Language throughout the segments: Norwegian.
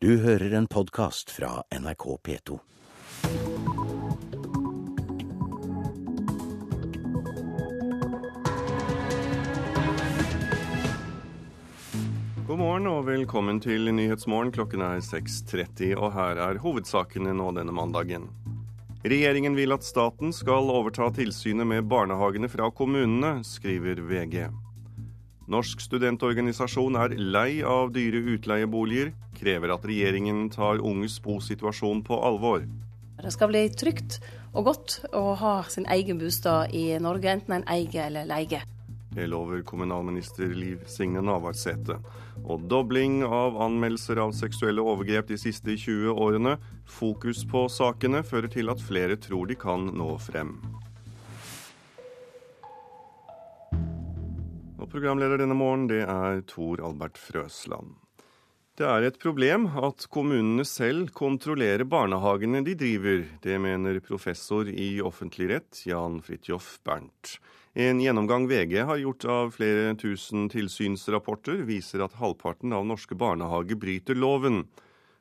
Du hører en podkast fra NRK P2. God morgen og velkommen til Nyhetsmorgen. Klokken er 6.30, og her er hovedsakene nå denne mandagen. Regjeringen vil at staten skal overta tilsynet med barnehagene fra kommunene, skriver VG. Norsk studentorganisasjon er lei av dyre utleieboliger, krever at regjeringen tar unges bosituasjon på alvor. Det skal bli trygt og godt å ha sin egen bostad i Norge, enten en eier eller leier. Det lover kommunalminister Liv Signe Navarsete. Og dobling av anmeldelser av seksuelle overgrep de siste 20 årene. Fokus på sakene fører til at flere tror de kan nå frem. Og programleder denne morgen, det er Tor Albert Frøsland. Det er et problem at kommunene selv kontrollerer barnehagene de driver. Det mener professor i offentlig rett Jan Fridtjof Bernt. En gjennomgang VG har gjort av flere tusen tilsynsrapporter, viser at halvparten av norske barnehager bryter loven.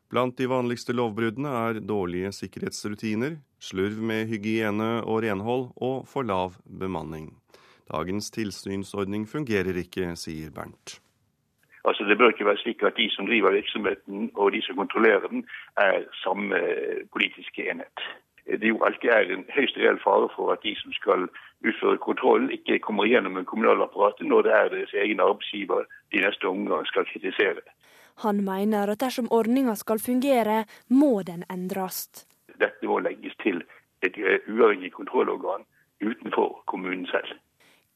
Blant de vanligste lovbruddene er dårlige sikkerhetsrutiner, slurv med hygiene og renhold og for lav bemanning. Dagens tilsynsordning fungerer ikke, sier Bernt. Altså Det bør ikke være slik at de som driver virksomheten og de som kontrollerer den, er samme politiske enhet det jo alltid er en høyst reell fare for at de som skal utføre kontrollen, ikke kommer gjennom med kommunalapparatet når det er deres egen arbeidsgiver de neste omgang skal kritisere. Han mener at dersom ordninga skal fungere, må den endres. Dette må legges til et uavhengig kontrollorgan utenfor kommunen selv.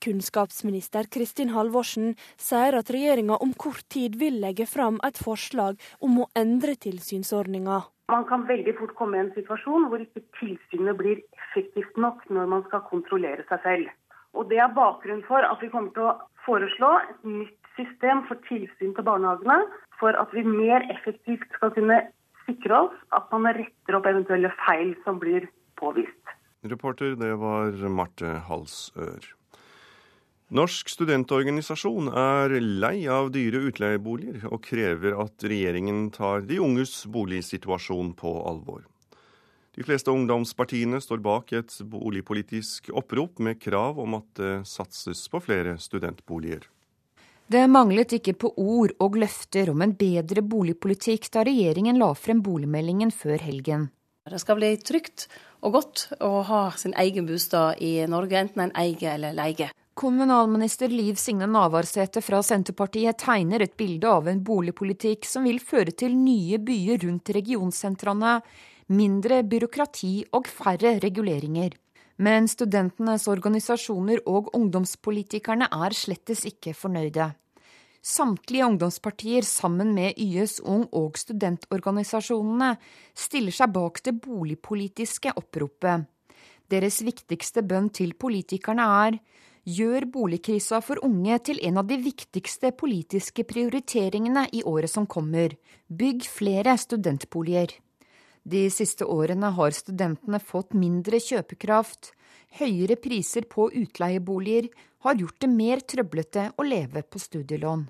Kunnskapsminister Kristin Halvorsen sier at regjeringa om kort tid vil legge fram et forslag om å endre tilsynsordninga. Man kan veldig fort komme i en situasjon hvor ikke tilsynet blir effektivt nok når man skal kontrollere seg selv. Og Det er bakgrunnen for at vi kommer til å foreslå et nytt system for tilsyn til barnehagene, for at vi mer effektivt skal kunne sikre oss at man retter opp eventuelle feil som blir påvist. Reporter, det var Marte Halsør. Norsk studentorganisasjon er lei av dyre utleieboliger og krever at regjeringen tar de unges boligsituasjon på alvor. De fleste ungdomspartiene står bak et boligpolitisk opprop med krav om at det satses på flere studentboliger. Det manglet ikke på ord og løfter om en bedre boligpolitikk da regjeringen la frem boligmeldingen før helgen. Det skal bli trygt og godt å ha sin egen bostad i Norge, enten en eier eller leier. Kommunalminister Liv Signe Navarsete fra Senterpartiet tegner et bilde av en boligpolitikk som vil føre til nye byer rundt regionsentrene, mindre byråkrati og færre reguleringer. Men studentenes organisasjoner og ungdomspolitikerne er slettes ikke fornøyde. Samtlige ungdomspartier sammen med YS Ung og studentorganisasjonene stiller seg bak det boligpolitiske oppropet. Deres viktigste bønn til politikerne er gjør boligkrisa for unge til en av de viktigste politiske prioriteringene i året som kommer. Bygg flere studentboliger. De siste årene har studentene fått mindre kjøpekraft. Høyere priser på utleieboliger har gjort det mer trøblete å leve på studielån.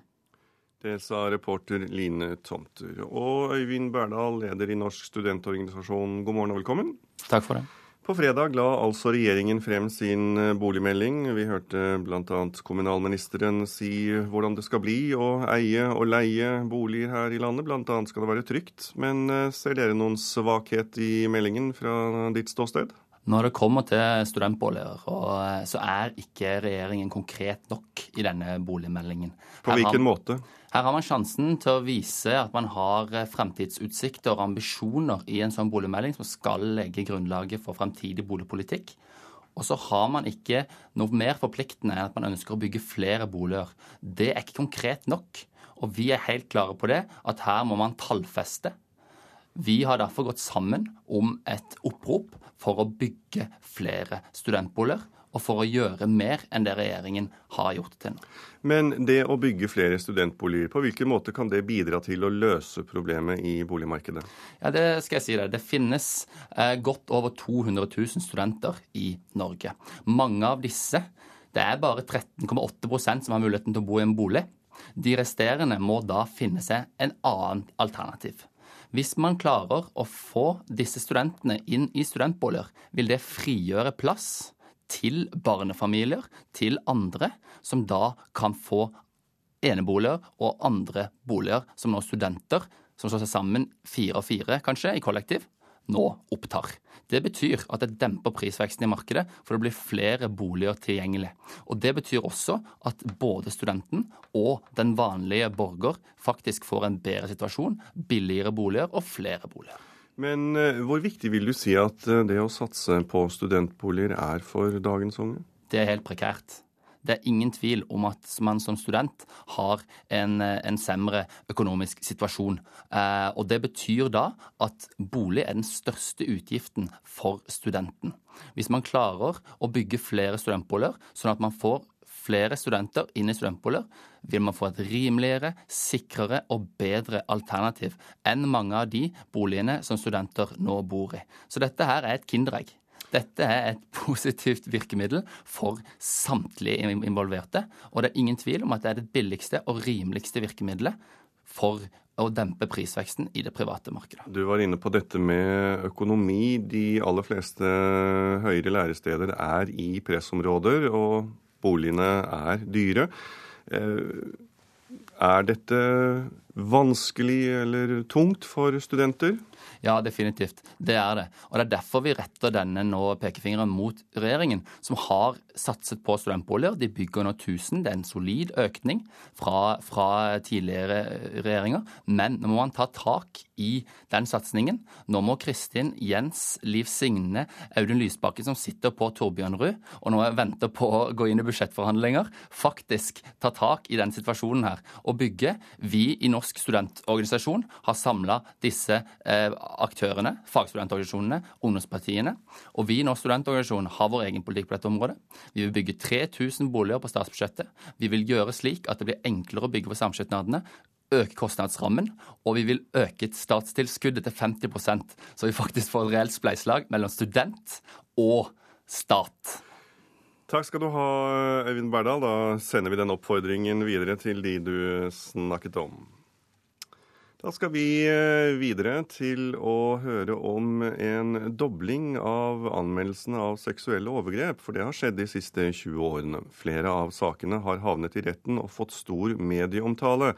Det sa reporter Line Tomter. Og Øyvind Berdal, leder i Norsk studentorganisasjon, god morgen og velkommen. Takk for det. På fredag la altså regjeringen frem sin eh, boligmelding. Vi hørte bl.a. kommunalministeren si hvordan det skal bli å eie og leie boliger her i landet. Bl.a. skal det være trygt. Men eh, ser dere noen svakhet i meldingen fra ditt ståsted? Når det kommer til studentboliger, eh, så er ikke regjeringen konkret nok i denne boligmeldingen. På hvilken måte? Her har man sjansen til å vise at man har eh, fremtidsutsikter og ambisjoner i en sånn boligmelding som skal legge grunnlaget for fremtidig boligpolitikk. Og så har man ikke noe mer forpliktende enn at man ønsker å bygge flere boliger. Det er ikke konkret nok. Og vi er helt klare på det, at her må man tallfeste. Vi har derfor gått sammen om et opprop for å bygge flere studentboliger og for å gjøre mer enn det regjeringen har gjort til nå. Men det å bygge flere studentboliger, på hvilken måte kan det bidra til å løse problemet i boligmarkedet? Ja, Det skal jeg si deg. Det finnes eh, godt over 200 000 studenter i Norge. Mange av disse, det er bare 13,8% som har muligheten til å bo i en bolig. De resterende må da finne seg en annen alternativ. Hvis man klarer å få disse studentene inn i studentboliger, vil det frigjøre plass til barnefamilier, til andre, som da kan få eneboliger og andre boliger som nå studenter, som slår seg sammen fire og fire kanskje, i kollektiv, nå opptar. Det betyr at det demper prisveksten i markedet, for det blir flere boliger tilgjengelig. Og Det betyr også at både studenten og den vanlige borger faktisk får en bedre situasjon, billigere boliger og flere boliger. Men eh, hvor viktig vil du si at eh, det å satse på studentboliger er for dagens unge? Det er helt prekært. Det er ingen tvil om at man som student har en, en semre økonomisk situasjon. Eh, og det betyr da at bolig er den største utgiften for studenten. Hvis man klarer å bygge flere studentboliger, sånn at man får flere studenter inn i studentboliger, vil man få et rimeligere, sikrere og bedre alternativ enn mange av de boligene som studenter nå bor i. Så dette her er et kinderegg. Dette er et positivt virkemiddel for samtlige involverte. Og det er ingen tvil om at det er det billigste og rimeligste virkemidlet for å dempe prisveksten i det private markedet. Du var inne på dette med økonomi. De aller fleste høyere læresteder er i pressområder, og boligene er dyre. Eh, er dette vanskelig eller tungt for studenter? Ja, definitivt. Det er det. Og det er derfor vi retter denne nå pekefingeren mot regjeringen, som har satset på studentboliger. De bygger nå 1000. Det er en solid økning fra, fra tidligere regjeringer. Men nå må man ta tak i den satsingen. Nå må Kristin, Jens, Liv Signe, Audun Lysbakken, som sitter på Torbjørnrud og nå venter på å gå inn i budsjettforhandlinger, faktisk ta tak i den situasjonen her og bygge. Vi i Norsk studentorganisasjon har samla disse eh, aktørene, fagstudentorganisasjonene, ungdomspartiene. Og vi i Norsk studentorganisasjon har vår egen politikk på dette området. Vi vil bygge 3000 boliger på statsbudsjettet. Vi vil gjøre slik at det blir enklere å bygge for samskipnadene øke kostnadsrammen, og vi vil øke statstilskuddet til 50% så vi faktisk får et reelt spleiselag mellom student og stat. Takk skal du ha, Øyvind Berdal. Da sender vi den oppfordringen videre til de du snakket om. Da skal vi eh, videre til å høre om en dobling av anmeldelsene av seksuelle overgrep, for det har skjedd de siste 20 årene. Flere av sakene har havnet i retten og fått stor medieomtale.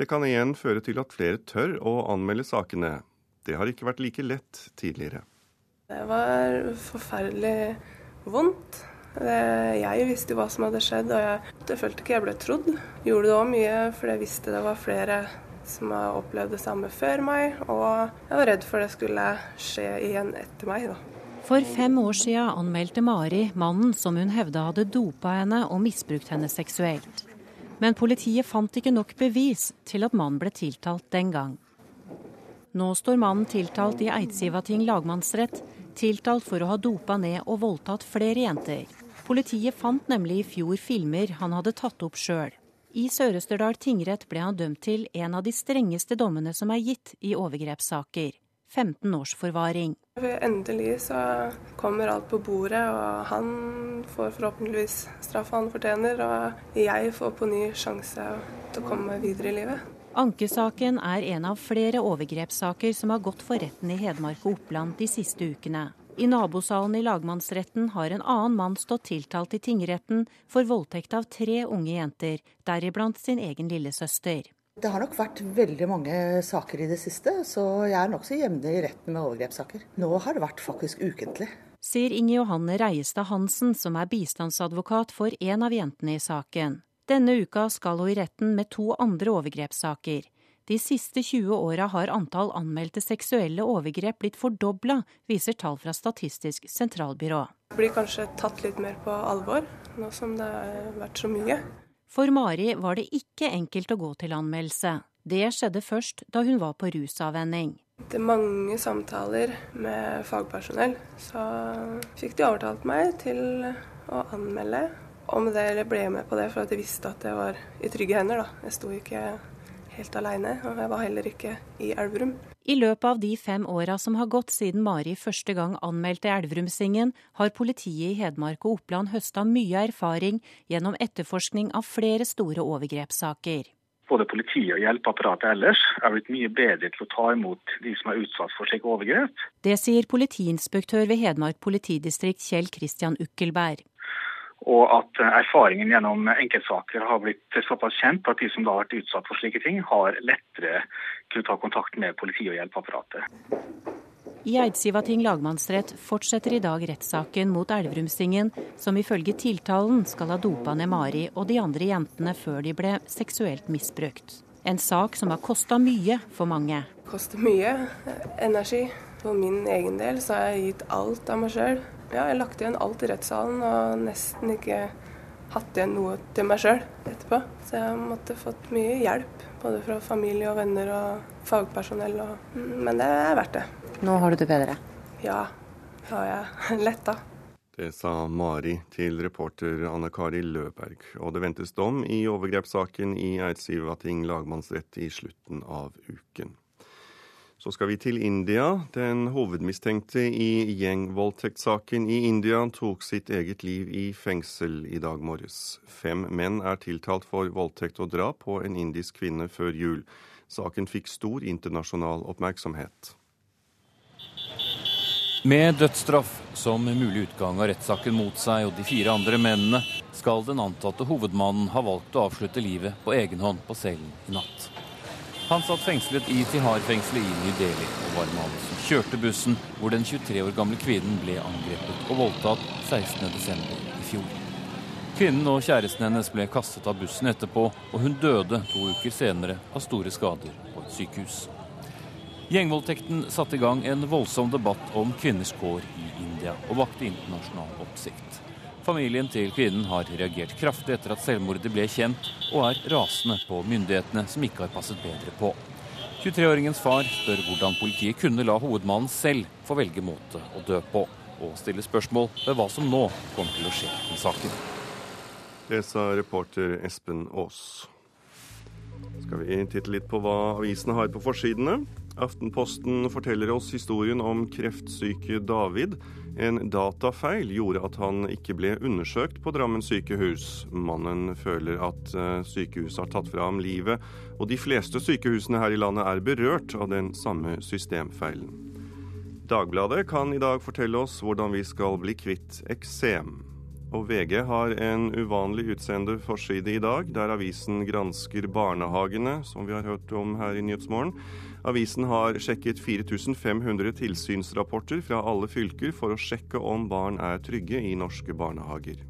Det kan igjen føre til at flere tør å anmelde sakene. Det har ikke vært like lett tidligere. Det var forferdelig vondt. Jeg visste jo hva som hadde skjedd, og jeg, jeg følte ikke jeg ble trodd. Gjorde det òg mye for jeg visste det var flere som har opplevd det samme før meg, og jeg var redd for det skulle skje igjen etter meg. da. For fem år siden anmeldte Mari mannen som hun hevda hadde dopa henne og misbrukt henne seksuelt. Men politiet fant ikke nok bevis til at mannen ble tiltalt den gang. Nå står mannen tiltalt i Eidsivating lagmannsrett, tiltalt for å ha dopa ned og voldtatt flere jenter. Politiet fant nemlig i fjor filmer han hadde tatt opp sjøl. I Sør-Østerdal tingrett ble han dømt til en av de strengeste dommene som er gitt i overgrepssaker. 15 års forvaring. Endelig så kommer alt på bordet, og han får forhåpentligvis straffa han fortjener. Og jeg får på ny sjanse til å komme videre i livet. Ankesaken er en av flere overgrepssaker som har gått for retten i Hedmark og Oppland de siste ukene. I nabosalen i lagmannsretten har en annen mann stått tiltalt i tingretten for voldtekt av tre unge jenter, deriblant sin egen lillesøster. Det har nok vært veldig mange saker i det siste, så jeg er nokså jevnlig i retten med overgrepssaker. Nå har det vært faktisk ukentlig. Sier Inge Johanne Reiestad Hansen, som er bistandsadvokat for en av jentene i saken. Denne uka skal hun i retten med to andre overgrepssaker. De siste 20 åra har antall anmeldte seksuelle overgrep blitt fordobla, viser tall fra Statistisk sentralbyrå. Det blir kanskje tatt litt mer på alvor, nå som det har vært så mye. For Mari var det ikke enkelt å gå til anmeldelse. Det skjedde først da hun var på rusavvenning. Etter mange samtaler med fagpersonell, så fikk de overtalt meg til å anmelde. Om det ble med på det, for at de visste at jeg var i trygge hender. Da. Jeg sto ikke helt aleine, og jeg var heller ikke i Elverum. I løpet av de fem åra som har gått siden Mari første gang anmeldte Elverumsingen, har politiet i Hedmark og Oppland høsta mye erfaring gjennom etterforskning av flere store overgrepssaker. både politiet og hjelpeapparatet ellers er blitt mye bedre til å ta imot de som er utsatt for slike overgrep. Det sier politiinspektør ved Hedmark politidistrikt Kjell Kristian Ukkelberg. Og at erfaringen gjennom enkeltsaker har blitt såpass kjent at de som da har vært utsatt for slike ting, har lettere kunnet ta kontakt med politi og hjelpeapparatet. I Eidsivating lagmannsrett fortsetter i dag rettssaken mot Elverumsingen, som ifølge tiltalen skal ha dopa ned Mari og de andre jentene før de ble seksuelt misbrukt. En sak som har kosta mye for mange. Det koster mye energi. For min egen del så har jeg gitt alt av meg sjøl. Ja, jeg lagt igjen alt i rettssalen og nesten ikke hatt igjen noe til meg sjøl etterpå. Så jeg måtte fått mye hjelp, både fra familie og venner og fagpersonell. Og... Men det er verdt det. Nå har du det bedre? Ja, det har jeg. Letta. Det sa Mari til reporter Anne Kari Løberg. Og det ventes dom i overgrepssaken i Eidsivating lagmannsrett i slutten av uken. Så skal vi til India. Den hovedmistenkte i gjengvoldtektssaken i India tok sitt eget liv i fengsel i dag morges. Fem menn er tiltalt for voldtekt og drap på en indisk kvinne før jul. Saken fikk stor internasjonal oppmerksomhet. Med dødsstraff som mulig utgang av rettssaken mot seg og de fire andre mennene, skal den antatte hovedmannen ha valgt å avslutte livet på egen hånd på cellen i natt. Han satt fengslet i Tihar-fengselet i New Delhi og var mannen som kjørte bussen hvor den 23 år gamle kvinnen ble angrepet og voldtatt 16.12. i fjor. Kvinnen og kjæresten hennes ble kastet av bussen etterpå, og hun døde to uker senere av store skader på et sykehus. Gjengvoldtekten satte i gang en voldsom debatt om kvinners kår i India, og vakte internasjonal oppsikt. Familien til kvinnen har reagert kraftig etter at selvmordet ble kjent, og er rasende på myndighetene som ikke har passet bedre på. 23-åringens far spør hvordan politiet kunne la hovedmannen selv få velge måte å dø på, og stiller spørsmål ved hva som nå kommer til å skje med saken. Det sa reporter Espen Aas. Skal vi titte litt på hva avisene har på forsidene? Aftenposten forteller oss historien om kreftsyke David. En datafeil gjorde at han ikke ble undersøkt på Drammen sykehus. Mannen føler at eh, sykehuset har tatt fra ham livet, og de fleste sykehusene her i landet er berørt av den samme systemfeilen. Dagbladet kan i dag fortelle oss hvordan vi skal bli kvitt eksem. Og VG har en uvanlig utseende forside i dag, der avisen gransker barnehagene, som vi har hørt om her i Nyhetsmorgen. Avisen har sjekket 4500 tilsynsrapporter fra alle fylker for å sjekke om barn er trygge i norske barnehager.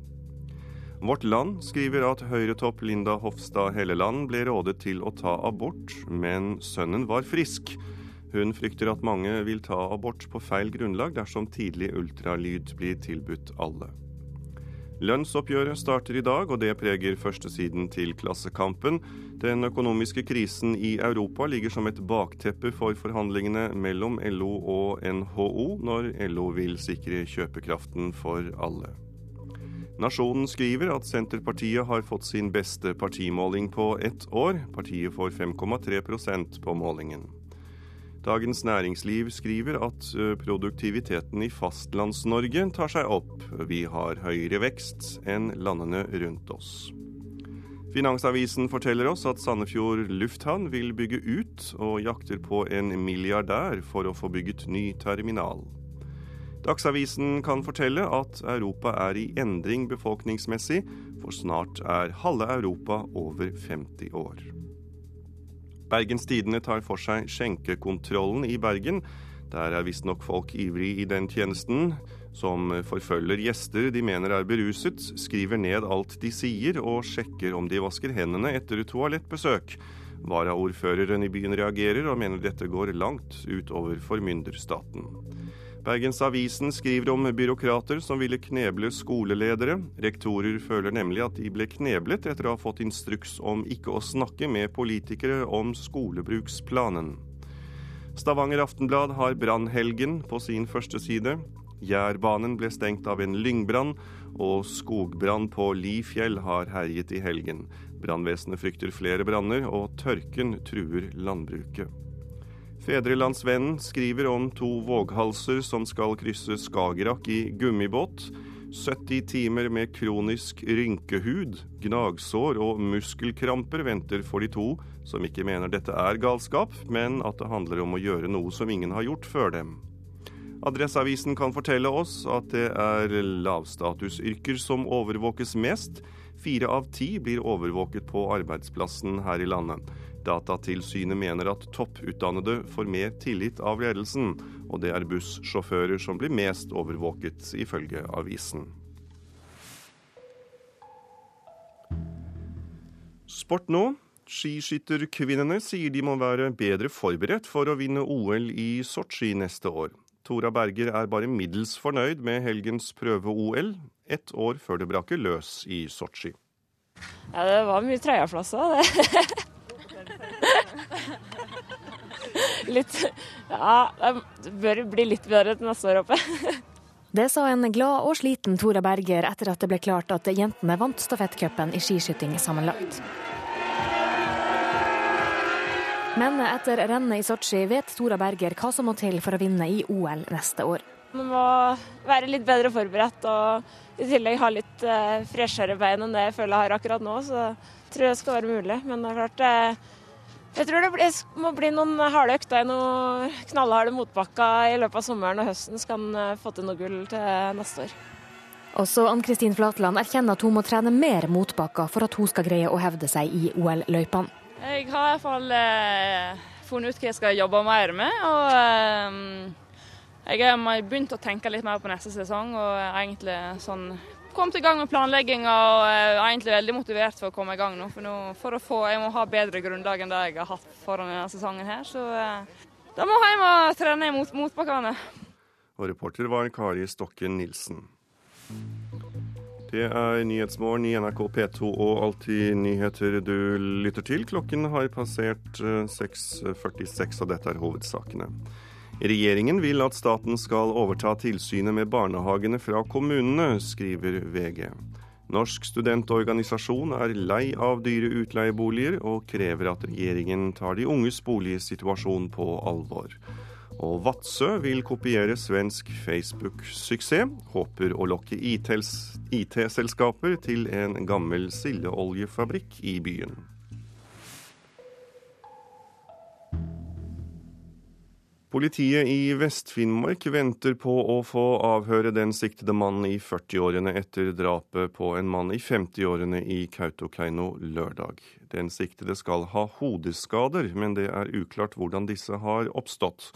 Vårt Land skriver at Høyre-topp Linda Hofstad Helleland ble rådet til å ta abort, men sønnen var frisk. Hun frykter at mange vil ta abort på feil grunnlag dersom tidlig ultralyd blir tilbudt alle. Lønnsoppgjøret starter i dag, og det preger førstesiden til Klassekampen. Den økonomiske krisen i Europa ligger som et bakteppe for forhandlingene mellom LO og NHO, når LO vil sikre kjøpekraften for alle. Nasjonen skriver at Senterpartiet har fått sin beste partimåling på ett år. Partiet får 5,3% på målingen. Dagens Næringsliv skriver at produktiviteten i Fastlands-Norge tar seg opp. Vi har høyere vekst enn landene rundt oss. Finansavisen forteller oss at Sandefjord lufthavn vil bygge ut, og jakter på en milliardær for å få bygget ny terminal. Dagsavisen kan fortelle at Europa er i endring befolkningsmessig, for snart er halve Europa over 50 år. Bergens Tidende tar for seg skjenkekontrollen i Bergen. Der er visstnok folk ivrig i den tjenesten, som forfølger gjester de mener er beruset, skriver ned alt de sier og sjekker om de vasker hendene etter toalettbesøk. Varaordføreren i byen reagerer og mener dette går langt utover formynderstaten. Bergensavisen skriver om byråkrater som ville kneble skoleledere. Rektorer føler nemlig at de ble kneblet etter å ha fått instruks om ikke å snakke med politikere om skolebruksplanen. Stavanger Aftenblad har brannhelgen på sin første side. Jærbanen ble stengt av en lyngbrann, og skogbrann på Lifjell har herjet i helgen. Brannvesenet frykter flere branner, og tørken truer landbruket. Fedrelandsvennen skriver om to våghalser som skal krysse Skagerrak i gummibåt. 70 timer med kronisk rynkehud, gnagsår og muskelkramper venter for de to, som ikke mener dette er galskap, men at det handler om å gjøre noe som ingen har gjort før dem. Adresseavisen kan fortelle oss at det er lavstatusyrker som overvåkes mest. Fire av ti blir overvåket på arbeidsplassen her i landet. Datatilsynet mener at topputdannede får mer tillit av ledelsen, og det er bussjåfører som blir mest overvåket, ifølge avisen. Sport nå. Skiskytterkvinnene sier de må være bedre forberedt for å vinne OL i Sotsji neste år. Tora Berger er bare middels fornøyd med helgens prøve-OL, ett år før det braker løs i Sotsji. Ja, det var mye tredjeplasser, det. litt Ja, det bør bli litt bedre til neste år, håper jeg. Det sa en glad og sliten Tora Berger etter at det ble klart at jentene vant stafettcupen i skiskyting sammenlagt. Men etter rennet i Sotsji vet Tora Berger hva som må til for å vinne i OL neste år. Man må være litt bedre forberedt og i tillegg ha litt eh, freshere bein enn det jeg føler jeg har akkurat nå. Så jeg tror det skal være mulig. Men det er klart, eh, jeg tror det blir, må bli noen harde økter i noen knallharde motbakker i løpet av sommeren og høsten, skal han eh, få til noe gull til neste år. Også Ann-Kristin Flatland erkjenner at hun må trene mer motbakker for at hun skal greie å hevde seg i OL-løypene. Jeg har i hvert fall eh, funnet ut hva jeg skal jobbe mer med. og eh, Jeg har begynt å tenke litt mer på neste sesong og egentlig sånn kommet i gang med planlegginga og er egentlig veldig motivert for å komme i gang nå. For, nå, for å få, jeg må ha bedre grunnlag enn det jeg har hatt foran denne sesongen her. Så eh, da må jeg hjem og trene mot motbakkene. Og reporter var Kari Stokken Nilsen. Det er Nyhetsmorgen i NRK P2 og Alltid nyheter du lytter til. Klokken har passert 6.46, eh, og dette er hovedsakene. Regjeringen vil at staten skal overta tilsynet med barnehagene fra kommunene, skriver VG. Norsk studentorganisasjon er lei av dyre utleieboliger, og krever at regjeringen tar de unges boligsituasjon på alvor. Og Vadsø vil kopiere svensk Facebook-suksess, håper å lokke IT-selskaper til en gammel sildeoljefabrikk i byen. Politiet i Vest-Finnmark venter på å få avhøre den siktede mannen i 40-årene etter drapet på en mann i 50-årene i Kautokeino lørdag. Den siktede skal ha hodeskader, men det er uklart hvordan disse har oppstått.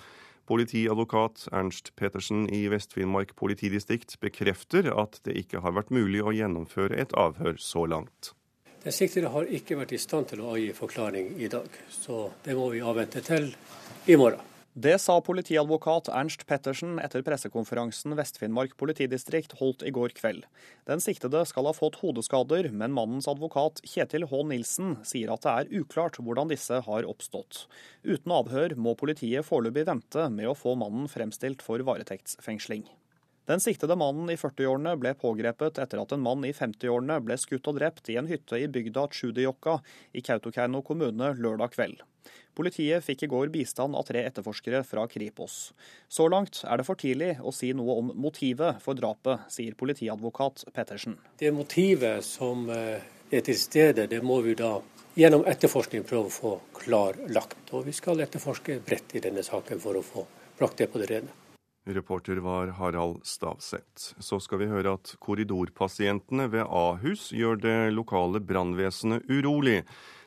Politiadvokat Ernst Petersen i Vest-Finnmark politidistrikt bekrefter at det ikke har vært mulig å gjennomføre et avhør så langt. Den siktede har ikke vært i stand til å avgi forklaring i dag, så det må vi avvente til i morgen. Det sa politiadvokat Ernst Pettersen etter pressekonferansen Vest-Finnmark politidistrikt holdt i går kveld. Den siktede skal ha fått hodeskader, men mannens advokat Kjetil H. Nilsen sier at det er uklart hvordan disse har oppstått. Uten avhør må politiet foreløpig vente med å få mannen fremstilt for varetektsfengsling. Den siktede mannen i 40-årene ble pågrepet etter at en mann i 50-årene ble skutt og drept i en hytte i bygda Tsjudijokka i Kautokeino kommune lørdag kveld. Politiet fikk i går bistand av tre etterforskere fra Kripos. Så langt er det for tidlig å si noe om motivet for drapet, sier politiadvokat Pettersen. Det motivet som eh, er til stede, det må vi da gjennom etterforskning prøve å få klarlagt. Og vi skal etterforske bredt i denne saken for å få brakt det på det rene. Reporter var Harald Stavseth. Så skal vi høre at korridorpasientene ved Ahus gjør det lokale brannvesenet urolig.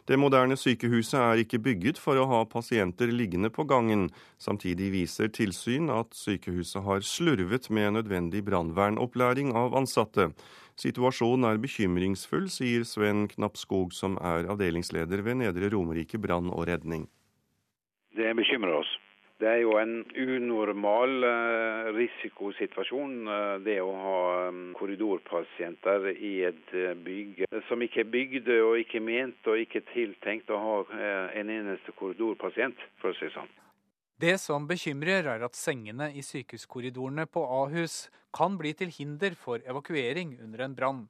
Det moderne sykehuset er ikke bygget for å ha pasienter liggende på gangen. Samtidig viser tilsyn at sykehuset har slurvet med nødvendig brannvernopplæring av ansatte. Situasjonen er bekymringsfull, sier Sven Knappskog, som er avdelingsleder ved Nedre Romerike brann og redning. Det bekymrer oss. Det er jo en unormal eh, risikosituasjon eh, det å ha eh, korridorpasienter i et bygg som ikke er bygd og ikke ment og ikke tiltenkt å ha en eneste korridorpasient, for å si det sånn. Det som bekymrer, er at sengene i sykehuskorridorene på Ahus kan bli til hinder for evakuering under en brann.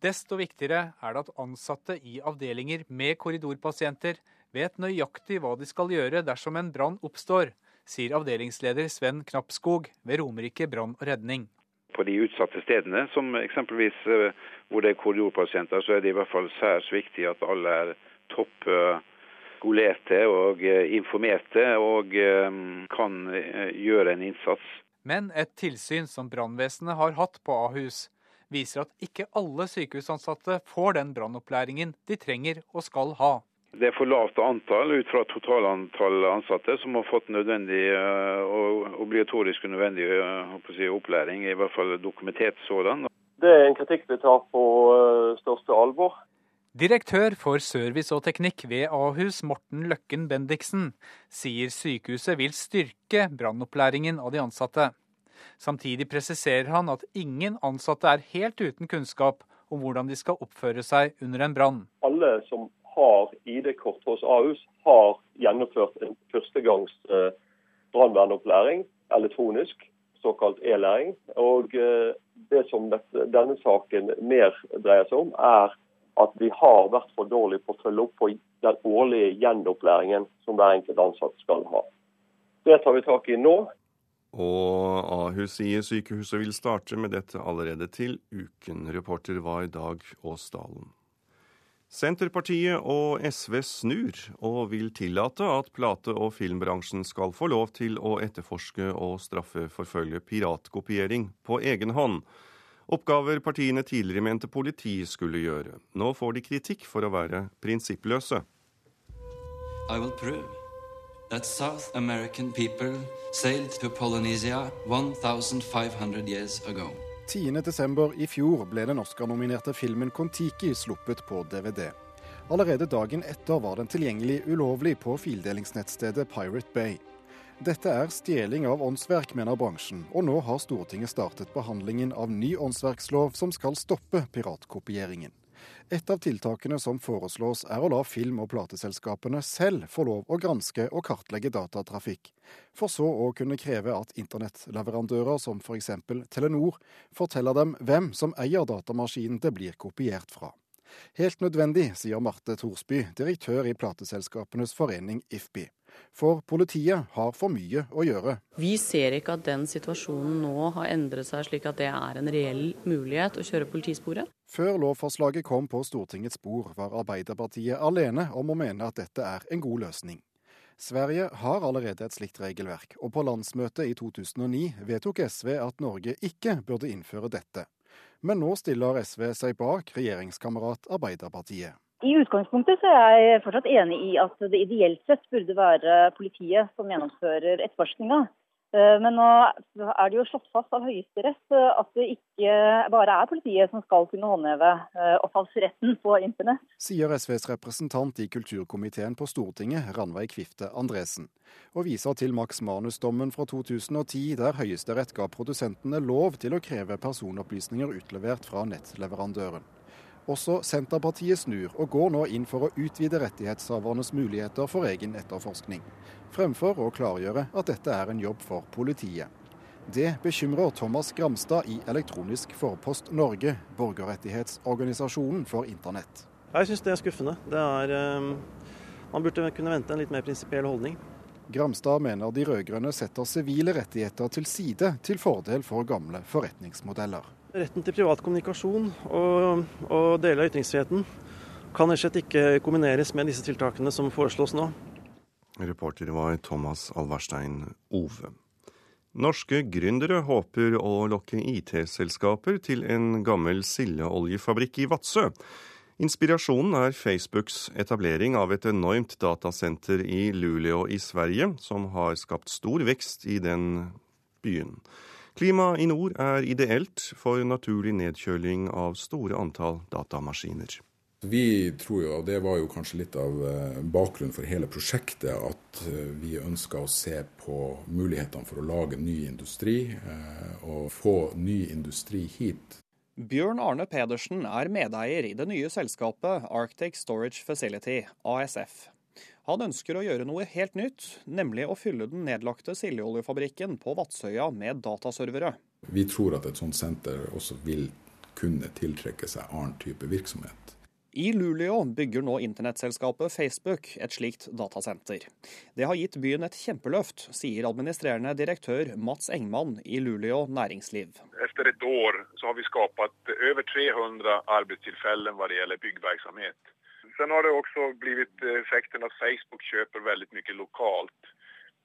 Desto viktigere er det at ansatte i avdelinger med korridorpasienter vet nøyaktig hva de skal gjøre dersom en brann oppstår, sier avdelingsleder Sven Knappskog ved Romerike brann og redning. på de utsatte stedene, som eksempelvis hvor det er korridorpasienter, så er det i hvert fall særs viktig at alle er topp skolerte og informerte og kan gjøre en innsats. Men et tilsyn som brannvesenet har hatt på Ahus, viser at ikke alle sykehusansatte får den brannopplæringen de trenger og skal ha. Det er for lavt antall ut fra totalantall ansatte som har fått nødvendig eh, og obligatorisk nødvendig eh, opplæring, i hvert fall dokumentert sådan. Det er en kritikk vi tar på eh, største alvor. Direktør for service og teknikk ved Ahus, Morten Løkken Bendiksen, sier sykehuset vil styrke brannopplæringen av de ansatte. Samtidig presiserer han at ingen ansatte er helt uten kunnskap om hvordan de skal oppføre seg under en brann. Alle som har ID-kort hos Ahus, har gjennomført en førstegangs eh, brannvernopplæring elektronisk, såkalt e-læring. Og eh, Det som denne saken mer dreier seg om, er at vi har vært for dårlige på å følge opp på den årlige gjenopplæringen som hver enkelt ansatt skal ha. Det tar vi tak i nå. Og Ahus sier sykehuset vil starte med dette allerede til uken. Reporter var Dag Åsdalen. Senterpartiet og SV snur og vil tillate at plate- og filmbransjen skal få lov til å etterforske og straffeforfølge piratkopiering på egen hånd. Oppgaver partiene tidligere mente politiet skulle gjøre. Nå får de kritikk for å være prinsippløse. I will prove that South American people sailed to Polynesia 1500 years ago. 10.12. i fjor ble den Oscar-nominerte filmen Kon-Tiki sluppet på DVD. Allerede dagen etter var den tilgjengelig ulovlig på fildelingsnettstedet Pirate Bay. Dette er stjeling av åndsverk, mener bransjen, og nå har Stortinget startet behandlingen av ny åndsverkslov som skal stoppe piratkopieringen. Et av tiltakene som foreslås er å la film- og plateselskapene selv få lov å granske og kartlegge datatrafikk, for så å kunne kreve at internettleverandører som f.eks. Telenor forteller dem hvem som eier datamaskinen det blir kopiert fra. Helt nødvendig, sier Marte Thorsby, direktør i plateselskapenes forening IFPI. For politiet har for mye å gjøre. Vi ser ikke at den situasjonen nå har endret seg slik at det er en reell mulighet å kjøre politisporet. Før lovforslaget kom på Stortingets bord, var Arbeiderpartiet alene om å mene at dette er en god løsning. Sverige har allerede et slikt regelverk, og på landsmøtet i 2009 vedtok SV at Norge ikke burde innføre dette. Men nå stiller SV seg bak regjeringskamerat Arbeiderpartiet. I utgangspunktet er jeg fortsatt enig i at det ideelt sett burde være politiet som gjennomfører etterforskninga. Eh, men nå er det jo slått fast av Høyesterett eh, at det ikke bare er politiet som skal kunne håndheve eh, opphavsretten på internett. Sier SVs representant i kulturkomiteen på Stortinget, Ranveig Kvifte Andresen. Og viser til Max Manus-dommen fra 2010, der Høyesterett ga produsentene lov til å kreve personopplysninger utlevert fra nettleverandøren. Også Senterpartiet snur, og går nå inn for å utvide rettighetshavernes muligheter for egen etterforskning, fremfor å klargjøre at dette er en jobb for politiet. Det bekymrer Thomas Gramstad i Elektronisk forpost Norge, borgerrettighetsorganisasjonen for internett. Jeg syns det er skuffende. Det er, um, man burde kunne vente en litt mer prinsipiell holdning. Gramstad mener de rød-grønne setter sivile rettigheter til side til fordel for gamle forretningsmodeller. Retten til privat kommunikasjon og, og deler av ytringsfriheten kan rett og slett ikke kombineres med disse tiltakene som foreslås nå. Reporter var Thomas Alverstein Ove. Norske gründere håper å lokke IT-selskaper til en gammel sildeoljefabrikk i Vadsø. Inspirasjonen er Facebooks etablering av et enormt datasenter i Luleå i Sverige, som har skapt stor vekst i den byen. Klimaet i nord er ideelt for naturlig nedkjøling av store antall datamaskiner. Vi tror jo, og det var jo kanskje litt av eh, bakgrunnen for hele prosjektet, at eh, vi ønska å se på mulighetene for å lage ny industri eh, og få ny industri hit. Bjørn Arne Pedersen er medeier i det nye selskapet Arctic Storage Facility, ASF. Han ønsker å gjøre noe helt nytt, nemlig å fylle den nedlagte sildeoljefabrikken på Vadsøya med dataservere. Vi tror at et sånt senter også vil kunne tiltrekke seg annen type virksomhet. I Luleå bygger nå internettselskapet Facebook et slikt datasenter. Det har gitt byen et kjempeløft, sier administrerende direktør Mats Engman i Luleå næringsliv. Etter et år så har vi skapt over 300 arbeidstilfeller hva det gjelder byggevirksomhet. Sen har det også blivit effekten at Facebook kjøper veldig mye lokalt.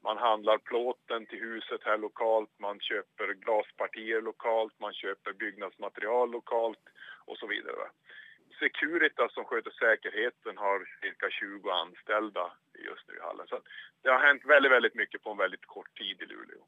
Man handler plåten til huset her lokalt, man kjøper glaspartier lokalt, man kjøper byggnadsmaterial lokalt och så vidare. Securitas som sköter säkerheten har ca 20 anställda just nu i hallen. Så det har hänt väldigt, väldigt mycket på en väldigt kort tid i Luleå.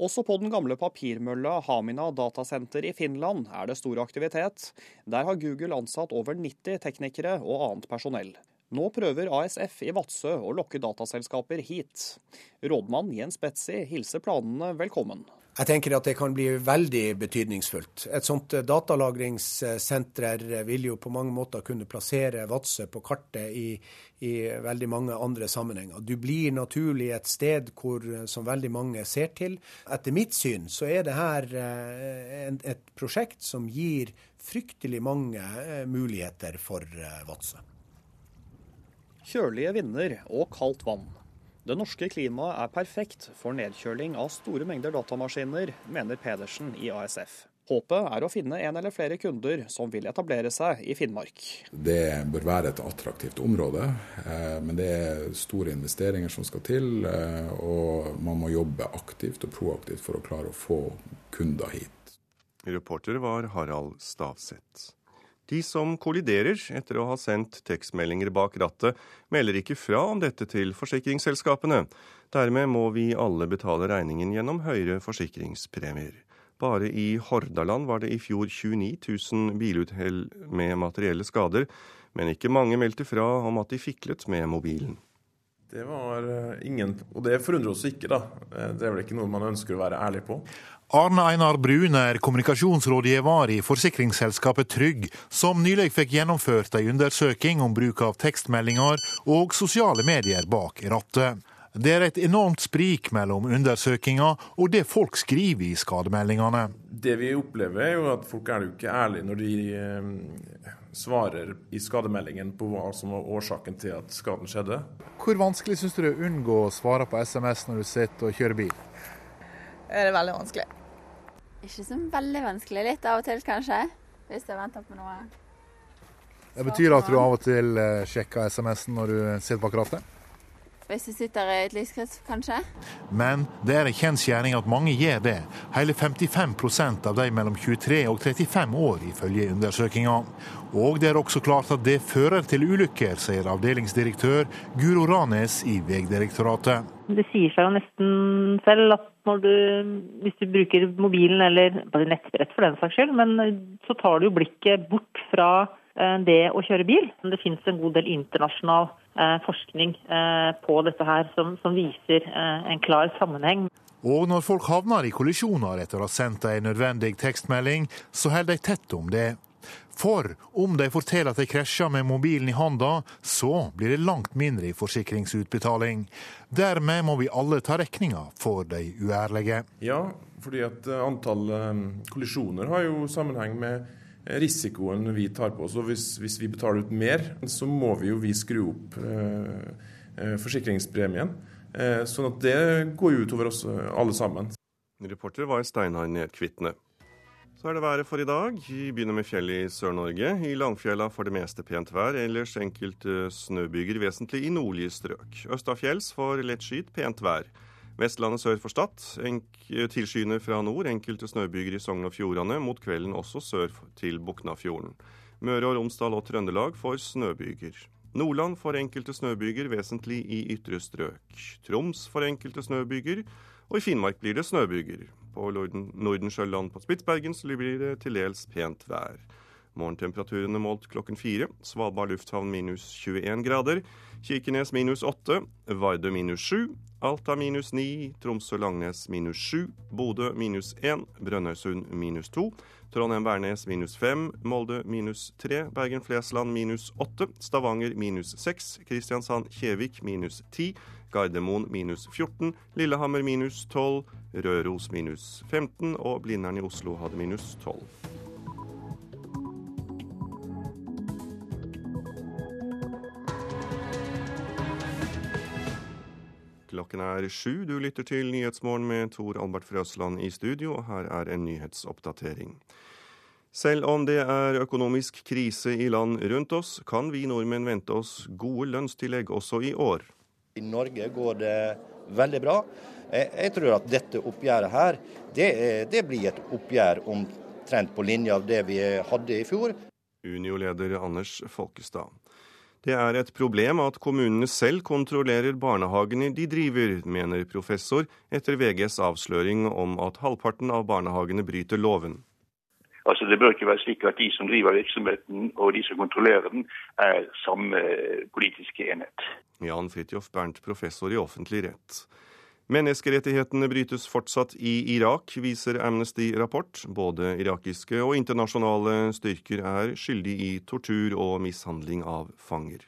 Også på den gamle papirmølla Hamina datasenter i Finland er det stor aktivitet. Der har Google ansatt over 90 teknikere og annet personell. Nå prøver ASF i Vadsø å lokke dataselskaper hit. Rådmann Jens Betzy hilser planene velkommen. Jeg tenker at det kan bli veldig betydningsfullt. Et sånt datalagringssenter vil jo på mange måter kunne plassere Vadsø på kartet i, i, veldig mange andre sammenhenger. Du blir naturlig et sted hvor, som veldig mange ser til. Etter mitt syn så er det her et prosjekt som gir fryktelig mange muligheter for Vadsø. Kjølige vinder og kaldt vann. Det norske klimaet er perfekt for nedkjøling av store mengder datamaskiner, mener Pedersen i ASF. Håpet er å finne en eller flere kunder som vil etablere seg i Finnmark. Det bør være et attraktivt område, men det er store investeringer som skal til. Og man må jobbe aktivt og proaktivt for å klare å få kunder hit. Reporter var Harald Stavseth. De som kolliderer etter å ha sendt tekstmeldinger bak rattet, melder ikke fra om dette til forsikringsselskapene. Dermed må vi alle betale regningen gjennom høyere forsikringspremier. Bare i Hordaland var det i fjor 29 000 biluthell med materielle skader, men ikke mange meldte fra om at de fiklet med mobilen. Det var ingen, og det forundrer oss ikke, da. Det er vel ikke noe man ønsker å være ærlig på. Arne Einar Brun er kommunikasjonsrådgiver i forsikringsselskapet Trygg, som nylig fikk gjennomført en undersøking om bruk av tekstmeldinger og sosiale medier bak rattet. Det er et enormt sprik mellom undersøkinga og det folk skriver i skademeldingene. Det vi opplever er jo at folk er jo ikke ærlige når de eh, svarer i skademeldingen på hva som var årsaken til at skaden skjedde. Hvor vanskelig syns du det er å unngå å svare på SMS når du sitter og kjører bil? Det Er veldig vanskelig. Ikke så veldig vanskelig. Litt av og til, kanskje. Hvis jeg venter på noe. Det betyr at du av og til sjekker SMS-en når du sitter bak rattet? Hvis du sitter i et lyskryss, kanskje. Men det er en kjensgjerning at mange gjør det. Hele 55% av de mellom 23 og 35 år, ifølge undersøkinga. Og det er også klart at det fører til ulykker, sier avdelingsdirektør Guro Ranes i Vegdirektoratet. Det sier seg jo nesten selv at når du, hvis du bruker mobilen eller bare nettbrett for den saks skyld, men så tar du jo blikket bort fra det å kjøre bil. Det finnes en god del internasjonal forskning på dette her som, som viser en klar sammenheng. Og når folk havner i kollisjoner etter å ha sendt en nødvendig tekstmelding, så holder de tett om det. For om de forteller at de krasja med mobilen i hånda, så blir det langt mindre i forsikringsutbetaling. Dermed må vi alle ta regninga for de uærlige. Ja, fordi at antall kollisjoner har jo sammenheng med risikoen vi tar på oss. Og hvis, hvis, vi betaler ut mer, så må vi jo vi skru opp eh, forsikringspremien. Eh, sånn at det går jo utover oss alle sammen. Reporter var Steinar Nedkvitne. Så er det været for i dag. Vi begynner med fjellet i Sør-Norge. I Langfjella for det meste pent vær, ellers enkelte snøbyger vesentlig i nordlige strøk. Østafjells for lettskyet pent vær. Vestlandet sør for Stad. Tilskyende fra nord, enkelte snøbyger i Sogn og Fjordane. Mot kvelden også sør til Boknafjorden. Møre og Romsdal og Trøndelag får snøbyger. Nordland får enkelte snøbyger, vesentlig i ytre strøk. Troms får enkelte snøbyger, og i Finnmark blir det snøbyger. På Nordensjøland på Spitsbergen blir det til dels pent vær. Morgentemperaturene målt klokken fire. Svalbard lufthavn minus 21 grader. Kirkenes minus 8. Vardø minus 7. Alta minus 9. Tromsø-Langnes minus 7. Bodø minus 1. Brønnøysund minus 2. Trondheim-Værnes minus 5. Molde minus 3. Bergen-Flesland minus 8. Stavanger minus 6. Kristiansand-Kjevik minus 10. Gardermoen minus 14. Lillehammer minus 12. Røros minus 15. Og Blindern i Oslo hadde minus 12. Klokken er sju. Du lytter til Nyhetsmorgen med Tor Albert Frøsland i studio, og her er en nyhetsoppdatering. Selv om det er økonomisk krise i land rundt oss, kan vi nordmenn vente oss gode lønnstillegg også i år. I Norge går det veldig bra. Jeg tror at dette oppgjøret her, det, det blir et oppgjør omtrent på linje av det vi hadde i fjor. Unio-leder Anders Folkestad. Det er et problem at kommunene selv kontrollerer barnehagene de driver, mener professor etter VGs avsløring om at halvparten av barnehagene bryter loven. Altså Det bør ikke være slik at de som driver virksomheten og de som kontrollerer den, er samme politiske enhet. Jan Fridtjof Bernt, professor i offentlig rett. Menneskerettighetene brytes fortsatt i Irak, viser Amnesty-rapport. Både irakiske og internasjonale styrker er skyldig i tortur og mishandling av fanger.